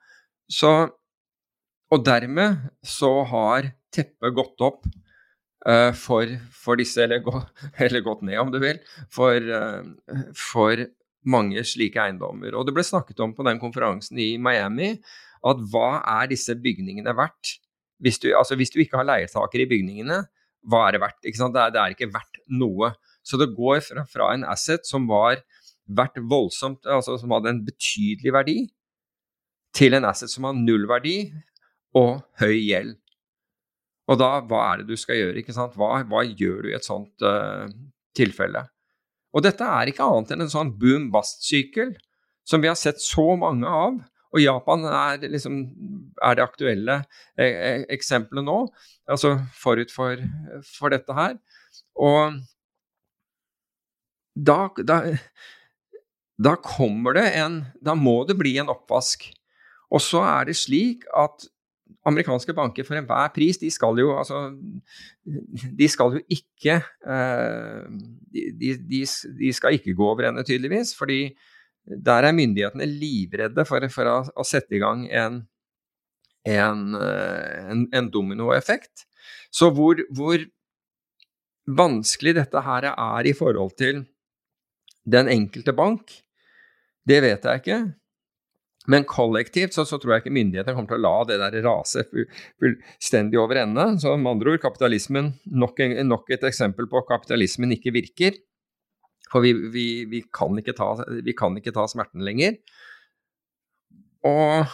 Så Og dermed så har teppet gått opp for, for, disse, eller, gå, eller, gått ned om du vil, for, uh, for mange slike eiendommer. Og det ble snakket om på den konferansen i Miami at hva er disse bygningene verdt? Hvis du, altså hvis du ikke har leietakere i bygningene, hva er det verdt? Det er, det, er, ikke verdt noe. Så det går fra, fra, en asset som var verdt voldsomt, altså som hadde en betydelig verdi, til en asset som har null verdi og høy gjeld. Og da, hva er det du skal gjøre? ikke sant? Hva, hva gjør du i et sånt uh, tilfelle? Og dette er ikke annet enn en sånn boom-bust-sykkel som vi har sett så mange av. Og Japan er, liksom, er det aktuelle eh, eh, eksempelet nå, altså forut for, for dette her. Og da, da, da, kommer det en Da må det bli en oppvask. Og så er det slik at amerikanske banker for enhver pris, de skal jo altså De skal jo ikke eh, de, de, de, skal ikke gå over ende, tydeligvis. fordi der er myndighetene livredde for, for å, å, sette i gang en, en, eh, en, en dominoeffekt. Så hvor, hvor, vanskelig dette her er i forhold til den enkelte bank, det vet jeg ikke. Men kollektivt så, så, tror jeg ikke myndighetene kommer til å la det der rase fullstendig over ende. Så med andre ord, kapitalismen, nok, nok et eksempel på at kapitalismen ikke virker. For vi, vi, vi, kan ta, vi, kan ikke ta, smerten lenger. Og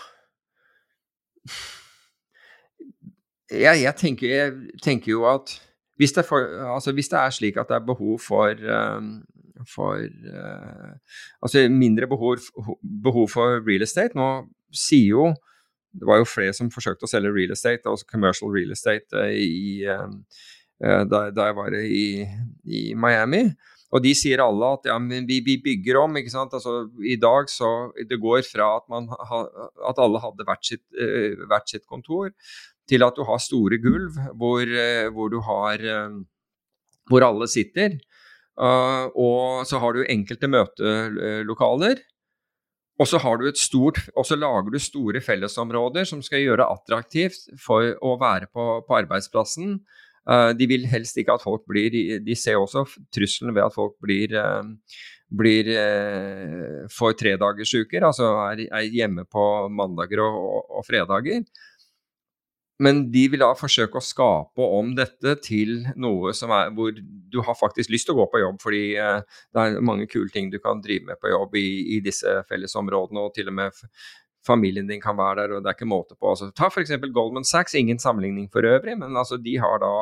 jeg, jeg, tenker, jeg tenker, jo at hvis det, for, altså hvis det, er slik at det er behov for, um, for uh, Altså mindre behov, behov, for real estate Nå sier jo Det var jo flere som forsøkte å selge real estate, altså commercial real estate, uh, i, uh, da, da, jeg var i, i Miami. Og de sier alle at ja, men vi, vi bygger om. ikke sant? Altså, I dag så Det går fra at, man ha, at alle hadde hvert sitt, uh, hvert sitt, kontor, til at du har store gulv hvor, uh, hvor har Hvor alle sitter. Og så har du enkelte møtelokaler. Og så, stort, og så lager du store fellesområder som skal gjøre det attraktivt for å være på, på arbeidsplassen. Uh, de vil helst ikke at folk blir De ser også trusselen ved at folk blir, uh, blir uh, for tredagersuker, altså er, er, hjemme på mandager og, og, og, fredager. Men de vil da forsøke å skape om dette til noe som er hvor du har faktisk lyst til å gå på jobb, fordi det er mange kule ting du kan drive med på jobb i, i disse fellesområdene, og til og med familien din kan være der, og det er ikke måte på. Altså, ta f.eks. Goldman Sachs, ingen sammenligning for øvrig, men altså, de har da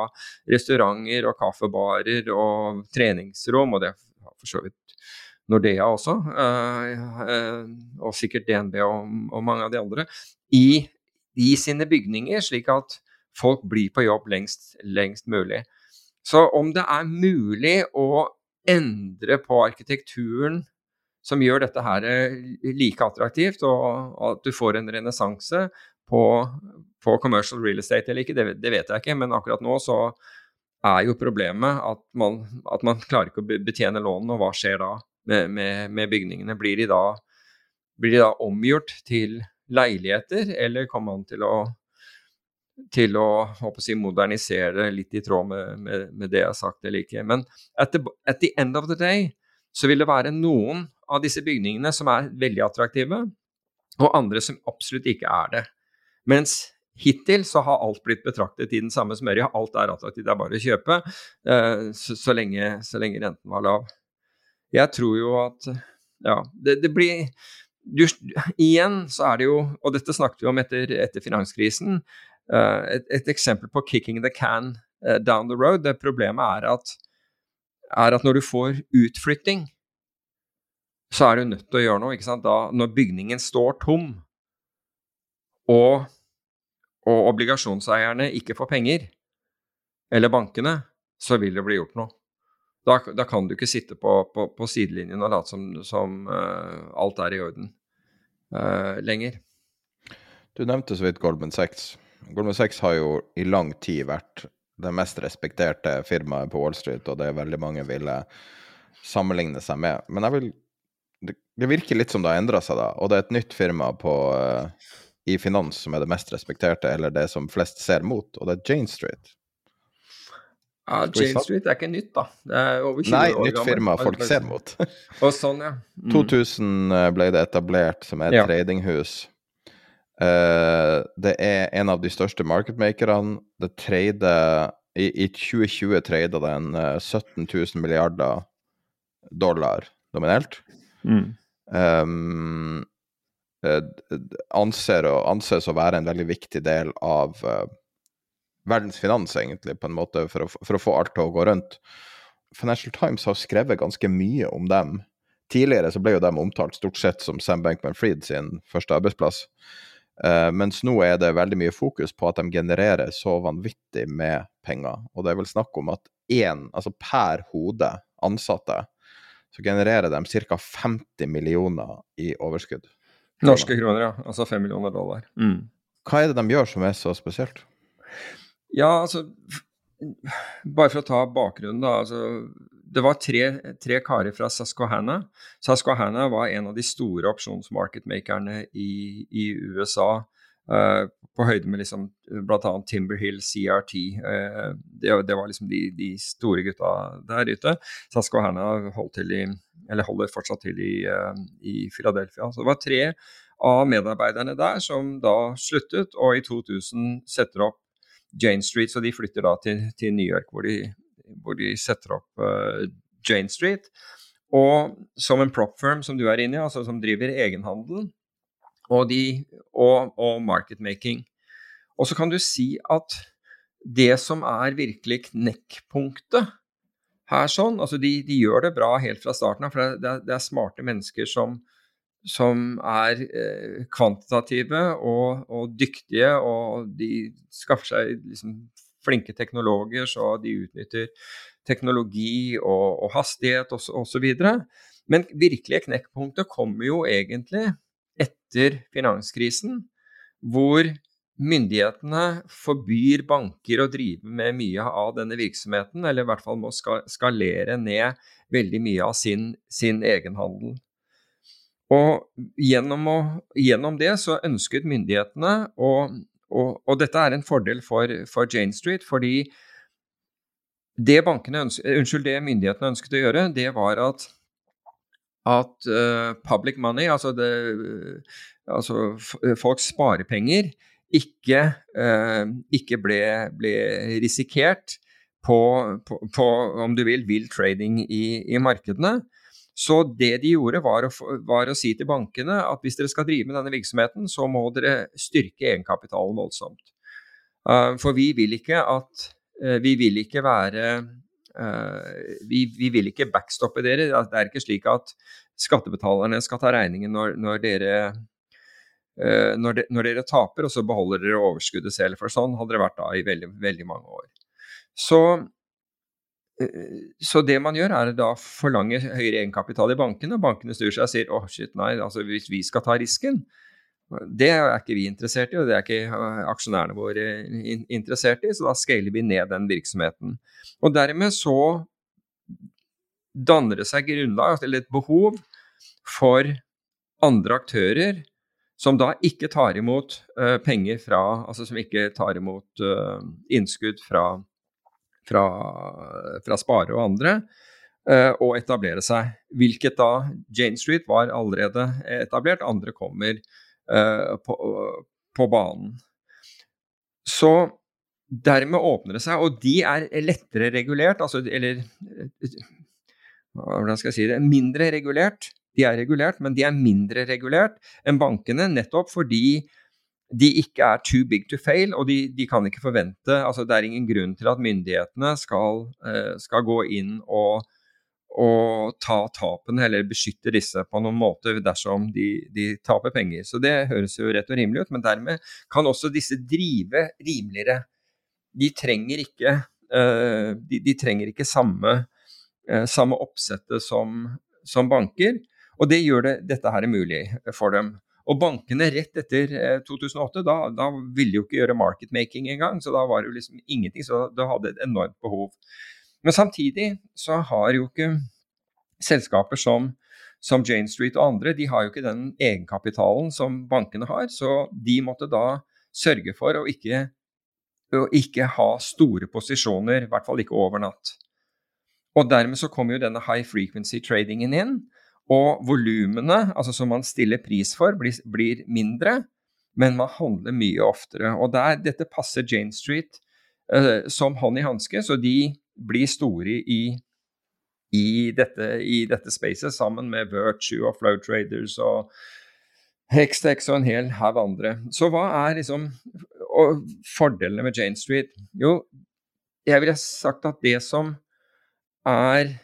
restauranter og kaffebarer og treningsrom, og det har for så vidt Nordea også, øh, øh, og sikkert DNB og, og, mange av de andre, i, i, sine bygninger, slik at folk blir på jobb lengst, lengst mulig. Så om det er mulig å endre på arkitekturen som gjør dette her eh, like attraktivt, og at du får en renessanse på, på, commercial real estate eller ikke, det, det, vet jeg ikke. Men akkurat nå så er jo problemet at man, at man klarer ikke å betjene lånene, og hva skjer da med, med, med bygningene? Blir de, da, blir de da omgjort til leiligheter, eller kommer man til å til å, si, modernisere litt i tråd med, med, med, det jeg har sagt eller ikke. Men at the, at the end of the day så vil det være noen av disse bygningene som er veldig attraktive, og andre som absolutt ikke er det. Mens hittil så har alt blitt betraktet i den samme smørja. Alt er attraktivt, det er bare å kjøpe uh, så, så, lenge, så, lenge, renten var lav. Jeg tror jo at ja, det, det blir du, Igjen så er det jo, og dette snakket vi om etter, etter finanskrisen, uh, et, et, eksempel på 'kicking the can uh, down the road'. Det problemet er at, er at når du får utflytting så er du nødt til å gjøre noe. Da, når bygningen står tom, og, og, obligasjonseierne ikke får penger, eller bankene, så vil det bli gjort noe. Da, da kan du ikke sitte på, på, på sidelinjen og late som, som uh, alt er i orden uh, lenger. Du nevnte så vidt Goldman Sachs. Goldman Sachs har jo i lang tid vært det mest respekterte firmaet på Wall Street, og det er veldig mange ville sammenligne seg med. Men vil det, virker litt som det har endra seg, da. Og det er et nytt firma på, uh, i finans som er det mest respekterte, eller det som flest ser mot, og det er Jane Street. Ja, Jane Street er ikke nytt, da. Det er over 20 Nei, år nytt firma folk ser mot. Og sånn, ja. Mm. 2000 eh, ble det etablert som et Ja. tradinghus. Uh, det er en av de største marketmakerne. Det trade i, I 2020 trada den en 17 000 milliarder dollar nominelt. Mm. Um, anses å være en veldig viktig del av eh, verdens finans, egentlig, på en måte, for å, for å få alt til å gå rundt. Financial Times har skrevet ganske mye om dem. Tidligere så ble jo dem omtalt stort sett som Sam Bankman-Fried sin første arbeidsplass. Uh, mens nå er det veldig mye fokus på at de genererer så vanvittig med penger. Og det er vel snakk om at én, altså per hode ansatte, så genererer de ca. 50 millioner i overskudd. Norske kroner, ja. Altså 5 millioner dollar. Mm. Hva er det de gjør som er så spesielt? Ja, altså Bare for å ta bakgrunnen, da. Altså, det var tre, tre karer fra Susquehanna. Susquehanna var en av de store opsjonsmarketmakerne i, i USA. Uh, på høyde med liksom, bl.a. Timberhill, CRT. Uh, det, det var liksom de, de store gutta der ute. Susquehanna holdt holder fortsatt til i, uh, i Philadelphia. Så det var tre av medarbeiderne der som da sluttet, og i 2000 setter opp Jane Street, så de flytter da til, til New York, hvor de, hvor de setter opp uh, Jane Street. Og som en prop firm som du er inne i, altså som driver egenhandel og, de, og, og marketmaking. Og så kan du si at det som er virkelig knekkpunktet her sånn, altså de, de gjør det bra helt fra starten av, for det er, det er smarte mennesker som, som er eh, kvantitative og, og dyktige, og de skaffer seg liksom flinke teknologer, så de utnytter teknologi og, og hastighet osv. Men virkelige knekkpunktet kommer jo egentlig etter finanskrisen, hvor myndighetene forbyr banker å drive med mye av denne virksomheten, eller i hvert fall må skalere ned veldig mye av sin, sin egenhandel. Og gjennom, å, gjennom, det så ønsket myndighetene å og, og, dette er en fordel for, for Jane Street, fordi det, ønsket, unnskyld, det myndighetene ønsket å gjøre, det var at, at uh, public money, altså, det, altså folks sparepenger, ikke, uh, ikke ble, ble, risikert på, på, på, om du vil, vill trading i, i markedene. Så det de gjorde, var å, var å, si til bankene at hvis dere skal drive med denne virksomheten, så må dere styrke egenkapitalen voldsomt. Uh, for vi vil ikke at uh, Vi vil ikke være uh, vi, vi, vil ikke backstoppe dere. Det er ikke slik at skattebetalerne skal ta regningen når, når dere når, de, når, dere taper, og så beholder dere overskuddet selv. For sånn hadde det vært da i veldig, veldig mange år. Så så det man gjør, er da forlange høyere egenkapital i bankene. Bankene snur seg og sier åh, oh, shit, nei, altså hvis vi skal ta risken, det er ikke vi interessert i, og det er ikke aksjonærene våre interessert i, så da scaler vi ned den virksomheten. Og dermed så danner det seg grunnlag, eller et behov, for andre aktører som da ikke tar imot uh, penger fra Altså som ikke tar imot innskudd fra fra, fra Spare og andre, og etablere seg. Hvilket da Jane Street var allerede etablert, andre kommer uh, på, på, banen. Så dermed åpner det seg, og de er lettere regulert, altså, eller hvordan skal jeg si det, mindre regulert. De er regulert, men de er mindre regulert enn bankene, nettopp fordi de ikke er too big to fail, og de, de, kan ikke forvente altså Det er ingen grunn til at myndighetene skal, eh, skal gå inn og, og, ta tapene eller beskytte disse på noen måte dersom de, de, taper penger. Så det høres jo rett og rimelig ut, men dermed kan også disse drive rimeligere. De trenger ikke, eh, de, de, trenger ikke samme, eh, samme oppsettet som, som banker, og det gjør det, dette her mulig for dem. Og bankene rett etter 2008, da, da ville jo ikke gjøre marketmaking engang, så da var det jo liksom ingenting. Så det hadde et enormt behov. Men samtidig så har jo ikke selskaper som, som Jane Street og andre, de har jo ikke den egenkapitalen som bankene har, så de måtte da sørge for å ikke å ikke ha store posisjoner, i hvert fall ikke over natt. Og dermed så kommer jo denne high frequency tradingen inn, og volumene altså som man stiller pris for, blir, blir mindre, men man handler mye oftere. Og der, dette passer Jane Street uh, som hånd i hanske, så de blir store i, i, dette, i dette spacet, sammen med Virtue og Flow Traders og Hextex og en hel haug andre. Så hva er liksom fordelene med Jane Street? Jo, jeg ville sagt at det som er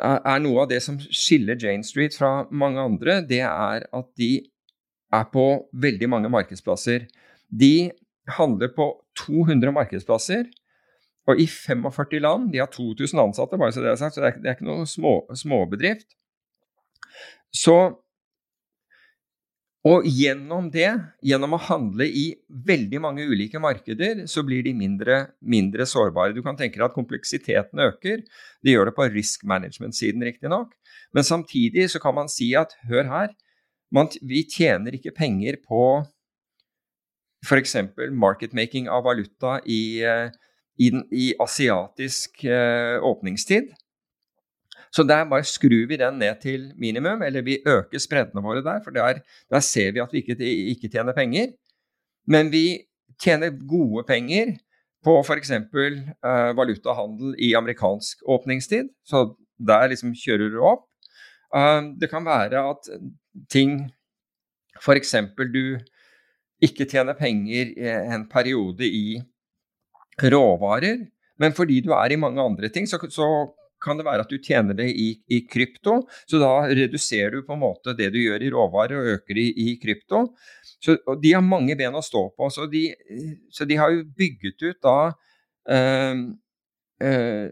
er noe av det som skiller Jane Street fra mange andre, det er at de er på veldig mange markedsplasser. De handler på 200 markedsplasser, og i 45 land. De har 2000 ansatte, bare så det er sagt, så det er, det er ikke noe små, småbedrift. Så og gjennom det, gjennom å handle i veldig mange ulike markeder, så blir de mindre, mindre sårbare. Du kan tenke deg at kompleksiteten øker. Det gjør det på risk management-siden, riktignok. Men samtidig så kan man si at hør her, man, vi tjener ikke penger på f.eks. marketmaking av valuta i, eh, i, i asiatisk eh, åpningstid. Så der bare skrur vi den ned til minimum, eller vi øker spreddene våre der, for der, der ser vi at vi ikke, ikke, tjener penger. Men vi tjener gode penger på f.eks. Uh, valutahandel i amerikansk åpningstid. Så der liksom kjører du opp. Uh, det kan være at ting F.eks. du ikke tjener penger i en periode i råvarer, men fordi du er i mange andre ting, så, så kan det være at du tjener det i, i, krypto. Så da reduserer du på en måte det du gjør i råvarer, og øker i, i krypto. Så, de har mange ben å stå på. Så de, så de har jo bygget ut da øh, øh,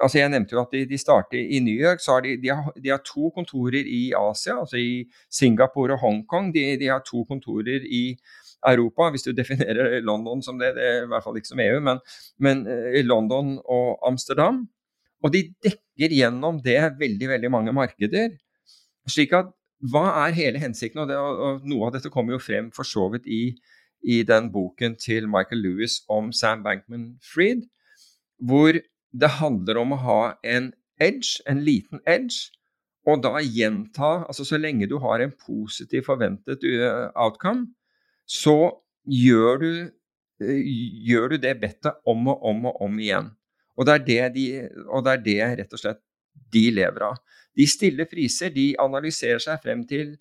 altså Jeg nevnte jo at de, de starter i New York. så har de, de, har, de har to kontorer i Asia, altså i Singapore og Hongkong. De, de har to kontorer i Europa, hvis du definerer London som det. Det er i hvert fall ikke som EU, men, men London og Amsterdam. Og de dekker gjennom det veldig, veldig mange markeder. Slik at hva er hele hensikten? Og, det, og noe av dette kommer jo frem for så vidt i, i, den boken til Michael Lewis om Sam Bankman-Fried, hvor det handler om å ha en edge, en liten edge, og da gjenta Altså så lenge du har en positiv forventet uh, outcome, så gjør du, uh, gjør du det bettet om og om og om igjen. Og det, det de, og det er det rett og slett de lever av. De stiller priser, de analyserer seg frem til,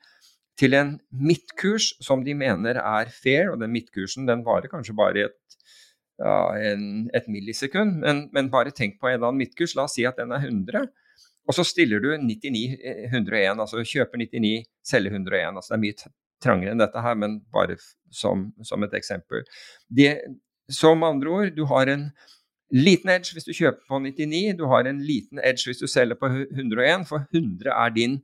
til en midtkurs som de mener er fair, og den midtkursen den varer kanskje bare et, ja, en, et millisekund, men, men, bare tenk på en eller annen midtkurs, la oss si at den er 100. Og så stiller du 99, 101, altså kjøper 99, selger 101. altså Det er mye trangere enn dette her, men bare som, som et eksempel. Det, som andre ord, du har en Liten edge hvis du kjøper på 99, du har en liten edge hvis du selger på 101, for 100 er din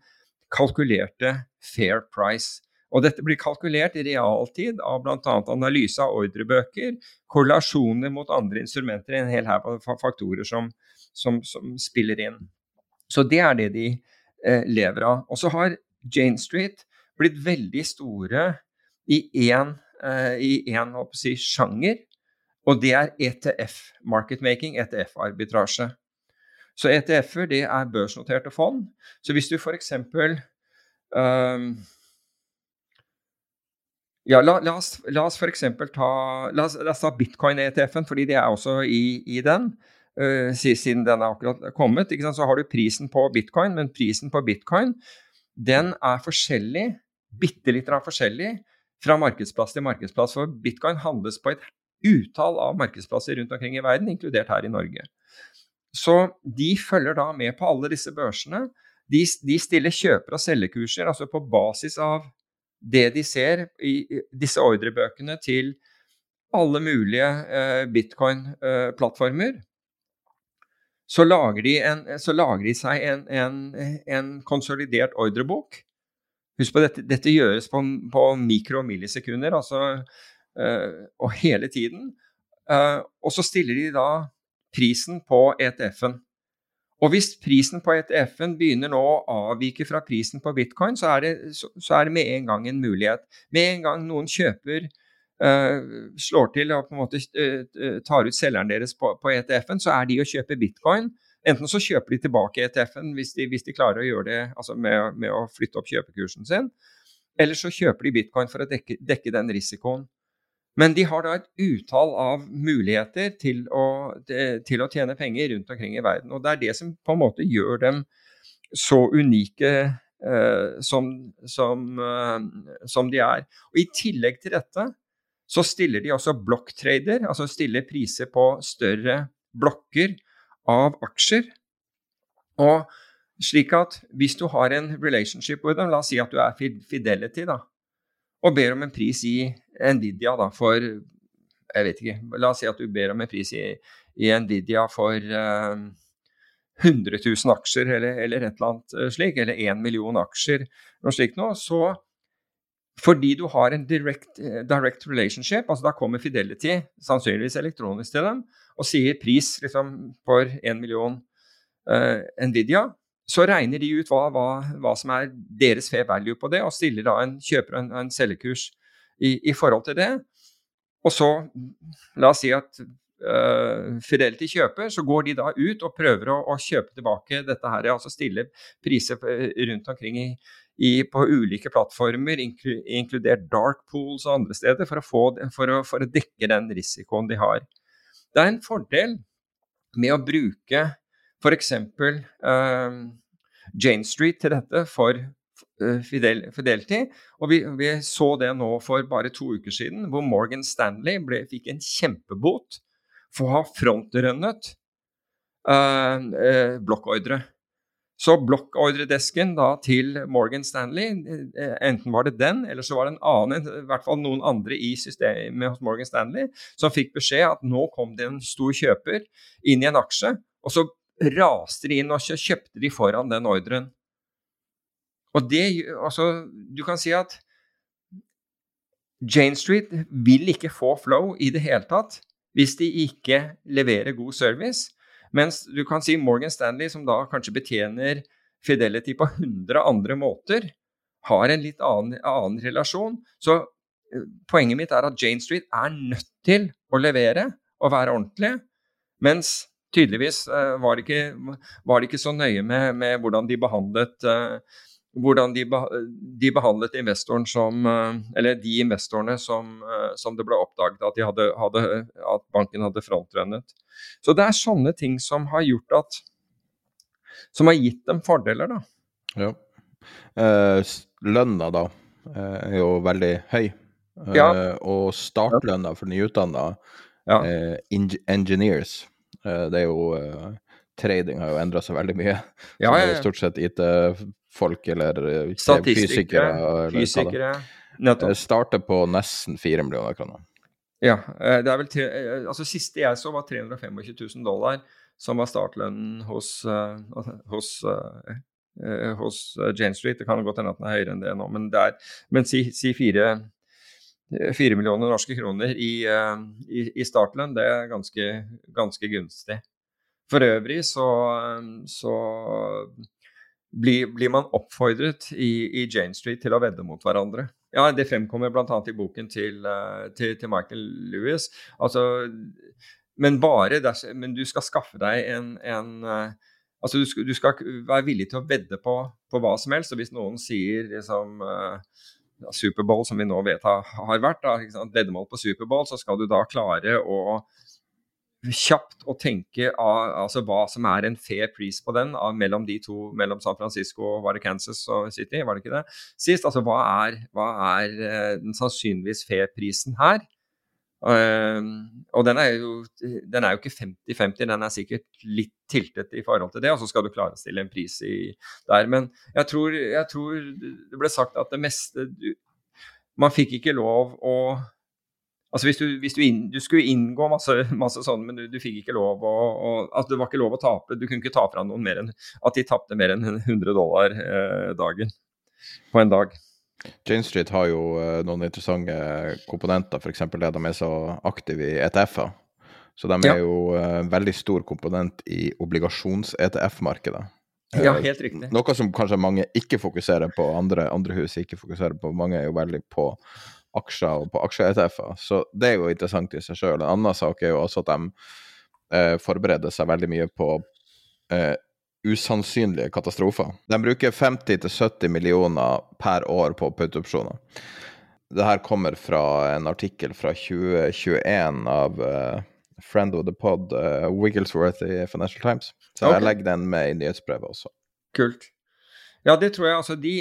kalkulerte fair price. Og dette blir kalkulert i realtid av bl.a. analyse av ordrebøker, korrelasjoner mot andre instrumenter, en hel haug av faktorer som, som, som, spiller inn. Så det er det de eh, lever av. Og så har Jane Street blitt veldig store i én eh, si, sjanger, og det er ETF, market making, ETF-arbitrasje. Så ETF-er det er børsnoterte fond. Så hvis du f.eks. Um, ja, la, la, oss, la oss f.eks. ta, la oss, la oss ta bitcoin-ETF-en, fordi det er også i, i den. Uh, siden den er akkurat kommet. Så har du prisen på bitcoin, men prisen på bitcoin den er forskjellig, bitte litt forskjellig, fra markedsplass til markedsplass. For bitcoin handles på et utall av markedsplasser rundt omkring i verden, inkludert her i Norge. Så de følger da med på alle disse børsene. De, de stiller kjøper- og selgekurser, altså på basis av det de ser i disse ordrebøkene til alle mulige eh, bitcoin-plattformer. Eh, så, så, lager de seg en, en, en konsolidert ordrebok. Husk på dette, dette gjøres på, på mikro- og millisekunder. altså og hele tiden. Eh, og så stiller de da prisen på ETF-en. Og hvis prisen på ETF-en begynner nå å avvike fra prisen på bitcoin, så er, det, så, så er, det, med en gang en mulighet. Med en gang noen kjøper uh, slår til og på en måte uh, tar ut selgeren deres på, på ETF-en, så er de å kjøpe bitcoin. Enten så kjøper de tilbake ETF-en hvis, hvis, de klarer å gjøre det altså med, med, å flytte opp kjøpekursen sin, eller så kjøper de bitcoin for å dekke, dekke den risikoen. Men de har da et utall av muligheter til å, til å, tjene penger rundt omkring i verden. Og det er det som på en måte gjør dem så unike eh, som, som, eh, som, de er. Og I tillegg til dette så stiller de også blokktrader, altså stiller priser på større blokker av aksjer. Og slik at hvis du har en relationship with dem, la oss si at du er Fidelity, da, og ber om en pris i Nvidia da, for Jeg vet ikke. La oss si at du ber om en pris i, i Nvidia for uh, 100 000 aksjer eller, eller, et eller annet uh, slik, eller 1 million aksjer, noe slikt noe, så fordi du har en direct, uh, direct, relationship, altså da kommer Fidelity sannsynligvis elektronisk til dem og sier pris liksom, for 1 million uh, Nvidia, så regner de ut hva, hva, hva, som er deres fair value på det, og stiller da en kjøper- og en, en selgerkurs i, i, forhold til det. Og så, la oss si at uh, Fidelity kjøper, så går de da ut og prøver å, å kjøpe tilbake dette her, altså stille priser rundt omkring i, i, på ulike plattformer, inklu, inkludert dark pools og andre steder, for å, få, for, å, for å dekke den risikoen de har. Det er en fordel med å bruke f.eks. Uh, Jane Street til dette for uh, Fidel, Fidelity. Og vi, vi, så det nå for bare to uker siden, hvor Morgan Stanley ble, fikk en kjempebot for å ha frontrunnet uh, uh, blokkordre. Så blokkordredesken til Morgan Stanley, uh, enten var det den, eller så var det en annen, i hvert fall noen andre i systemet hos Morgan Stanley, som fikk beskjed at nå kom det en stor kjøper inn i en aksje. Og så raste de inn og kjøpte de foran den ordren. Og det Altså, du kan si at Jane Street vil ikke få flow i det hele tatt hvis de ikke leverer god service. Mens du kan si Morgan Stanley, som da kanskje betjener Fidelity på 100 andre måter, har en litt annen, annen relasjon. Så eh, poenget mitt er at Jane Street er nødt til å levere og være ordentlig. Mens tydeligvis uh, var, det ikke, var, det ikke, så nøye med, med hvordan de behandlet uh, hvordan de, de, behandlet investoren som uh, Eller de investorene som, som det ble oppdaget at, de hadde, hadde, at, banken hadde frontrunnet. Så det er sånne ting som har gjort at Som har gitt dem fordeler, da. Ja. lønna, da, er jo veldig høy. Ja. og startlønna for nyutdanna ja. engineers Eh, det er jo eh, Trading har jo endra seg veldig mye. Ja, ja, ja. Stort sett IT-folk eller eh, fysikere. fysikere. Nettopp. Starter på nesten 4 millioner kroner. Ja. det er vel tre, altså Siste jeg så, var 325 000 dollar, som var startlønnen hos, hos, hos Jane Street. Det kan godt hende at den er høyere enn det nå, men, det er, men si, si fire Fire millioner norske kroner i, eh, i, i startlønn, det er ganske, ganske, gunstig. For øvrig så, så blir, blir, man oppfordret i, i, Jane Street til å vedde mot hverandre. Ja, Det fremkommer bl.a. i boken til, eh, til, til, Michael Lewis. Altså, men bare der, men du skal skaffe deg en, en eh, Altså, du skal, du skal, være villig til å vedde på, på, hva som helst. Og hvis noen sier liksom Superbowl, som vi nå vet har, vært, da, veddemål på Superbowl, så skal du da klare å kjapt å tenke av, altså hva som er en fair pris på den av, mellom de to, mellom San Francisco og var det Kansas og City, var det ikke det? Sist, altså hva er, hva er uh, den sannsynligvis fair prisen her? Uh, og den er, jo, den er jo ikke 50-50, den er sikkert litt tiltet i forhold til det. Og så skal du klare å stille en pris i, der. Men jeg tror, jeg tror, det ble sagt at det meste du, Man fikk ikke lov å Altså hvis du, hvis du, inn, du skulle inngå masse, masse sånn, men du, du, fikk ikke lov å, å altså Det var ikke lov å tape. Du kunne ikke ta fra noen mer enn at de tapte mer enn 100 dollar eh, dagen på en dag. Jane Street har jo uh, noen interessante komponenter, f.eks. det de er så aktive i ETF-er. Så de er ja. jo uh, veldig stor komponent i obligasjons-ETF-markedet. Ja, eh, helt riktig. Noe som kanskje mange ikke fokuserer på, andre, andre hus ikke fokuserer på. Mange er jo veldig på aksjer og på aksje-ETF-er. Så det er jo interessant i seg sjøl. En annen sak er jo også at de eh, forbereder seg veldig mye på eh, usannsynlige katastrofer. De bruker 50-70 millioner per år på putteopsjoner. Det her kommer fra en artikkel fra 2021 av uh, friend of the pod, uh, Wigglesworth i Financial Times. Så okay. jeg legger den med i nyhetsbrevet også. Kult. Ja, det tror jeg. Altså, de,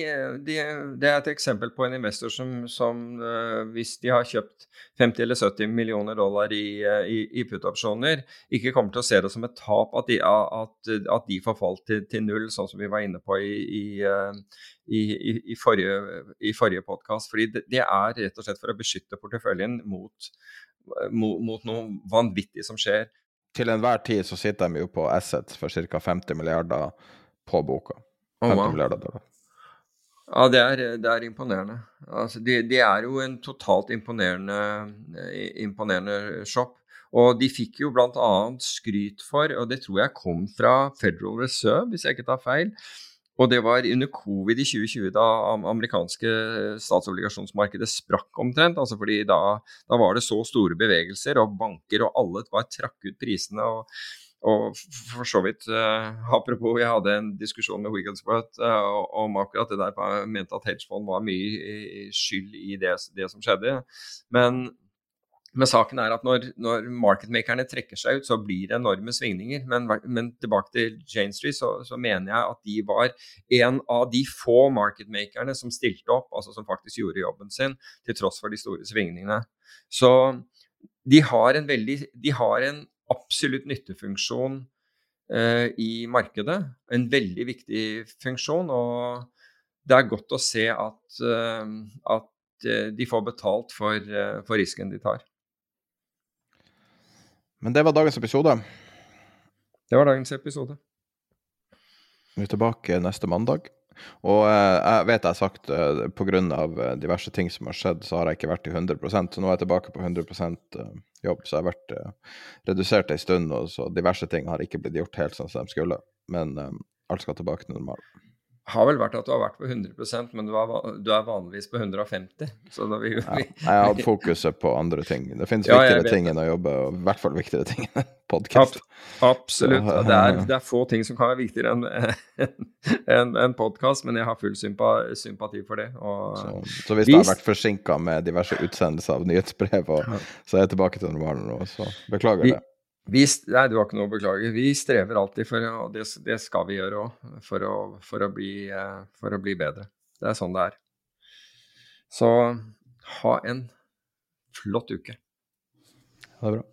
de, det er et eksempel på en investor som, som uh, hvis de har kjøpt 50 eller 70 millioner dollar i, uh, i, i put-opsjoner, ikke kommer til å se det som et tap at de, at, at de forfalt til, til, null, sånn som vi var inne på i, i, uh, i forrige, i forrige podkast. Fordi det, det, er rett og slett for å beskytte porteføljen mot, mot, mot noe vanvittig som skjer. Til enhver tid så sitter de jo på assets for ca. 50 milliarder på boka. Oh, wow. Ja, det er, det er imponerende. Altså, det, de er jo en totalt imponerende, eh, imponerende shop. Og de fikk jo bl.a. skryt for, og det tror jeg kom fra Federal Reserve, hvis jeg ikke tar feil. Og det var under covid i 2020, da amerikanske statsobligasjonsmarkedet sprakk omtrent. altså fordi da, da var det så store bevegelser, og banker og alle bare trakk ut prisene. og og for så vidt, uh, apropos, jeg hadde en diskusjon med Wigglesworth uh, om akkurat det der. Jeg mente at hedgefond var mye skyld i det, det som skjedde. Men, men, saken er at når, når marketmakerne trekker seg ut, så blir det enorme svingninger. Men, men tilbake til Jane Street, så, så, mener jeg at de var en av de få marketmakerne som stilte opp, altså som faktisk gjorde jobben sin, til tross for de store svingningene. Så de har en veldig De har en absolutt nyttefunksjon eh, i markedet. En veldig viktig funksjon. Og det er godt å se at, eh, at eh, de får betalt for, eh, for, risken de tar. Men det var dagens episode. Det var dagens episode. Vi er tilbake neste mandag. Og eh, jeg vet jeg har sagt uh, eh, pga. Eh, diverse ting som har skjedd, så har jeg ikke vært i 100 så nå er jeg tilbake på 100% jobb. Så jeg har vært redusert ei stund, og så diverse ting har ikke blitt gjort helt sånn som de skulle. Men alt skal tilbake til normalt har vel vært at du har vært på 100% men du er, du er vanligvis på 150. Vi, ja, jeg har hatt fokuset på andre ting. Det finnes ja, viktigere ting enn å jobbe, og i hvert fall viktigere ting enn podkast. absolutt. Så, det, er, det, er, få ting som kan være viktigere enn en, en podkast, men jeg har full sympa, sympati for det. Så, så, hvis du har vært forsinka med diverse utsendelser av nyhetsbrev, og, så er jeg tilbake til normalen nå, så beklager vi, det. Vi, nei, du har ikke noe å beklage. Vi strever alltid for og det, det skal vi gjøre òg, for, for, eh, for, å bli bedre. Det er sånn det er. Så ha en flott uke. Ha det bra.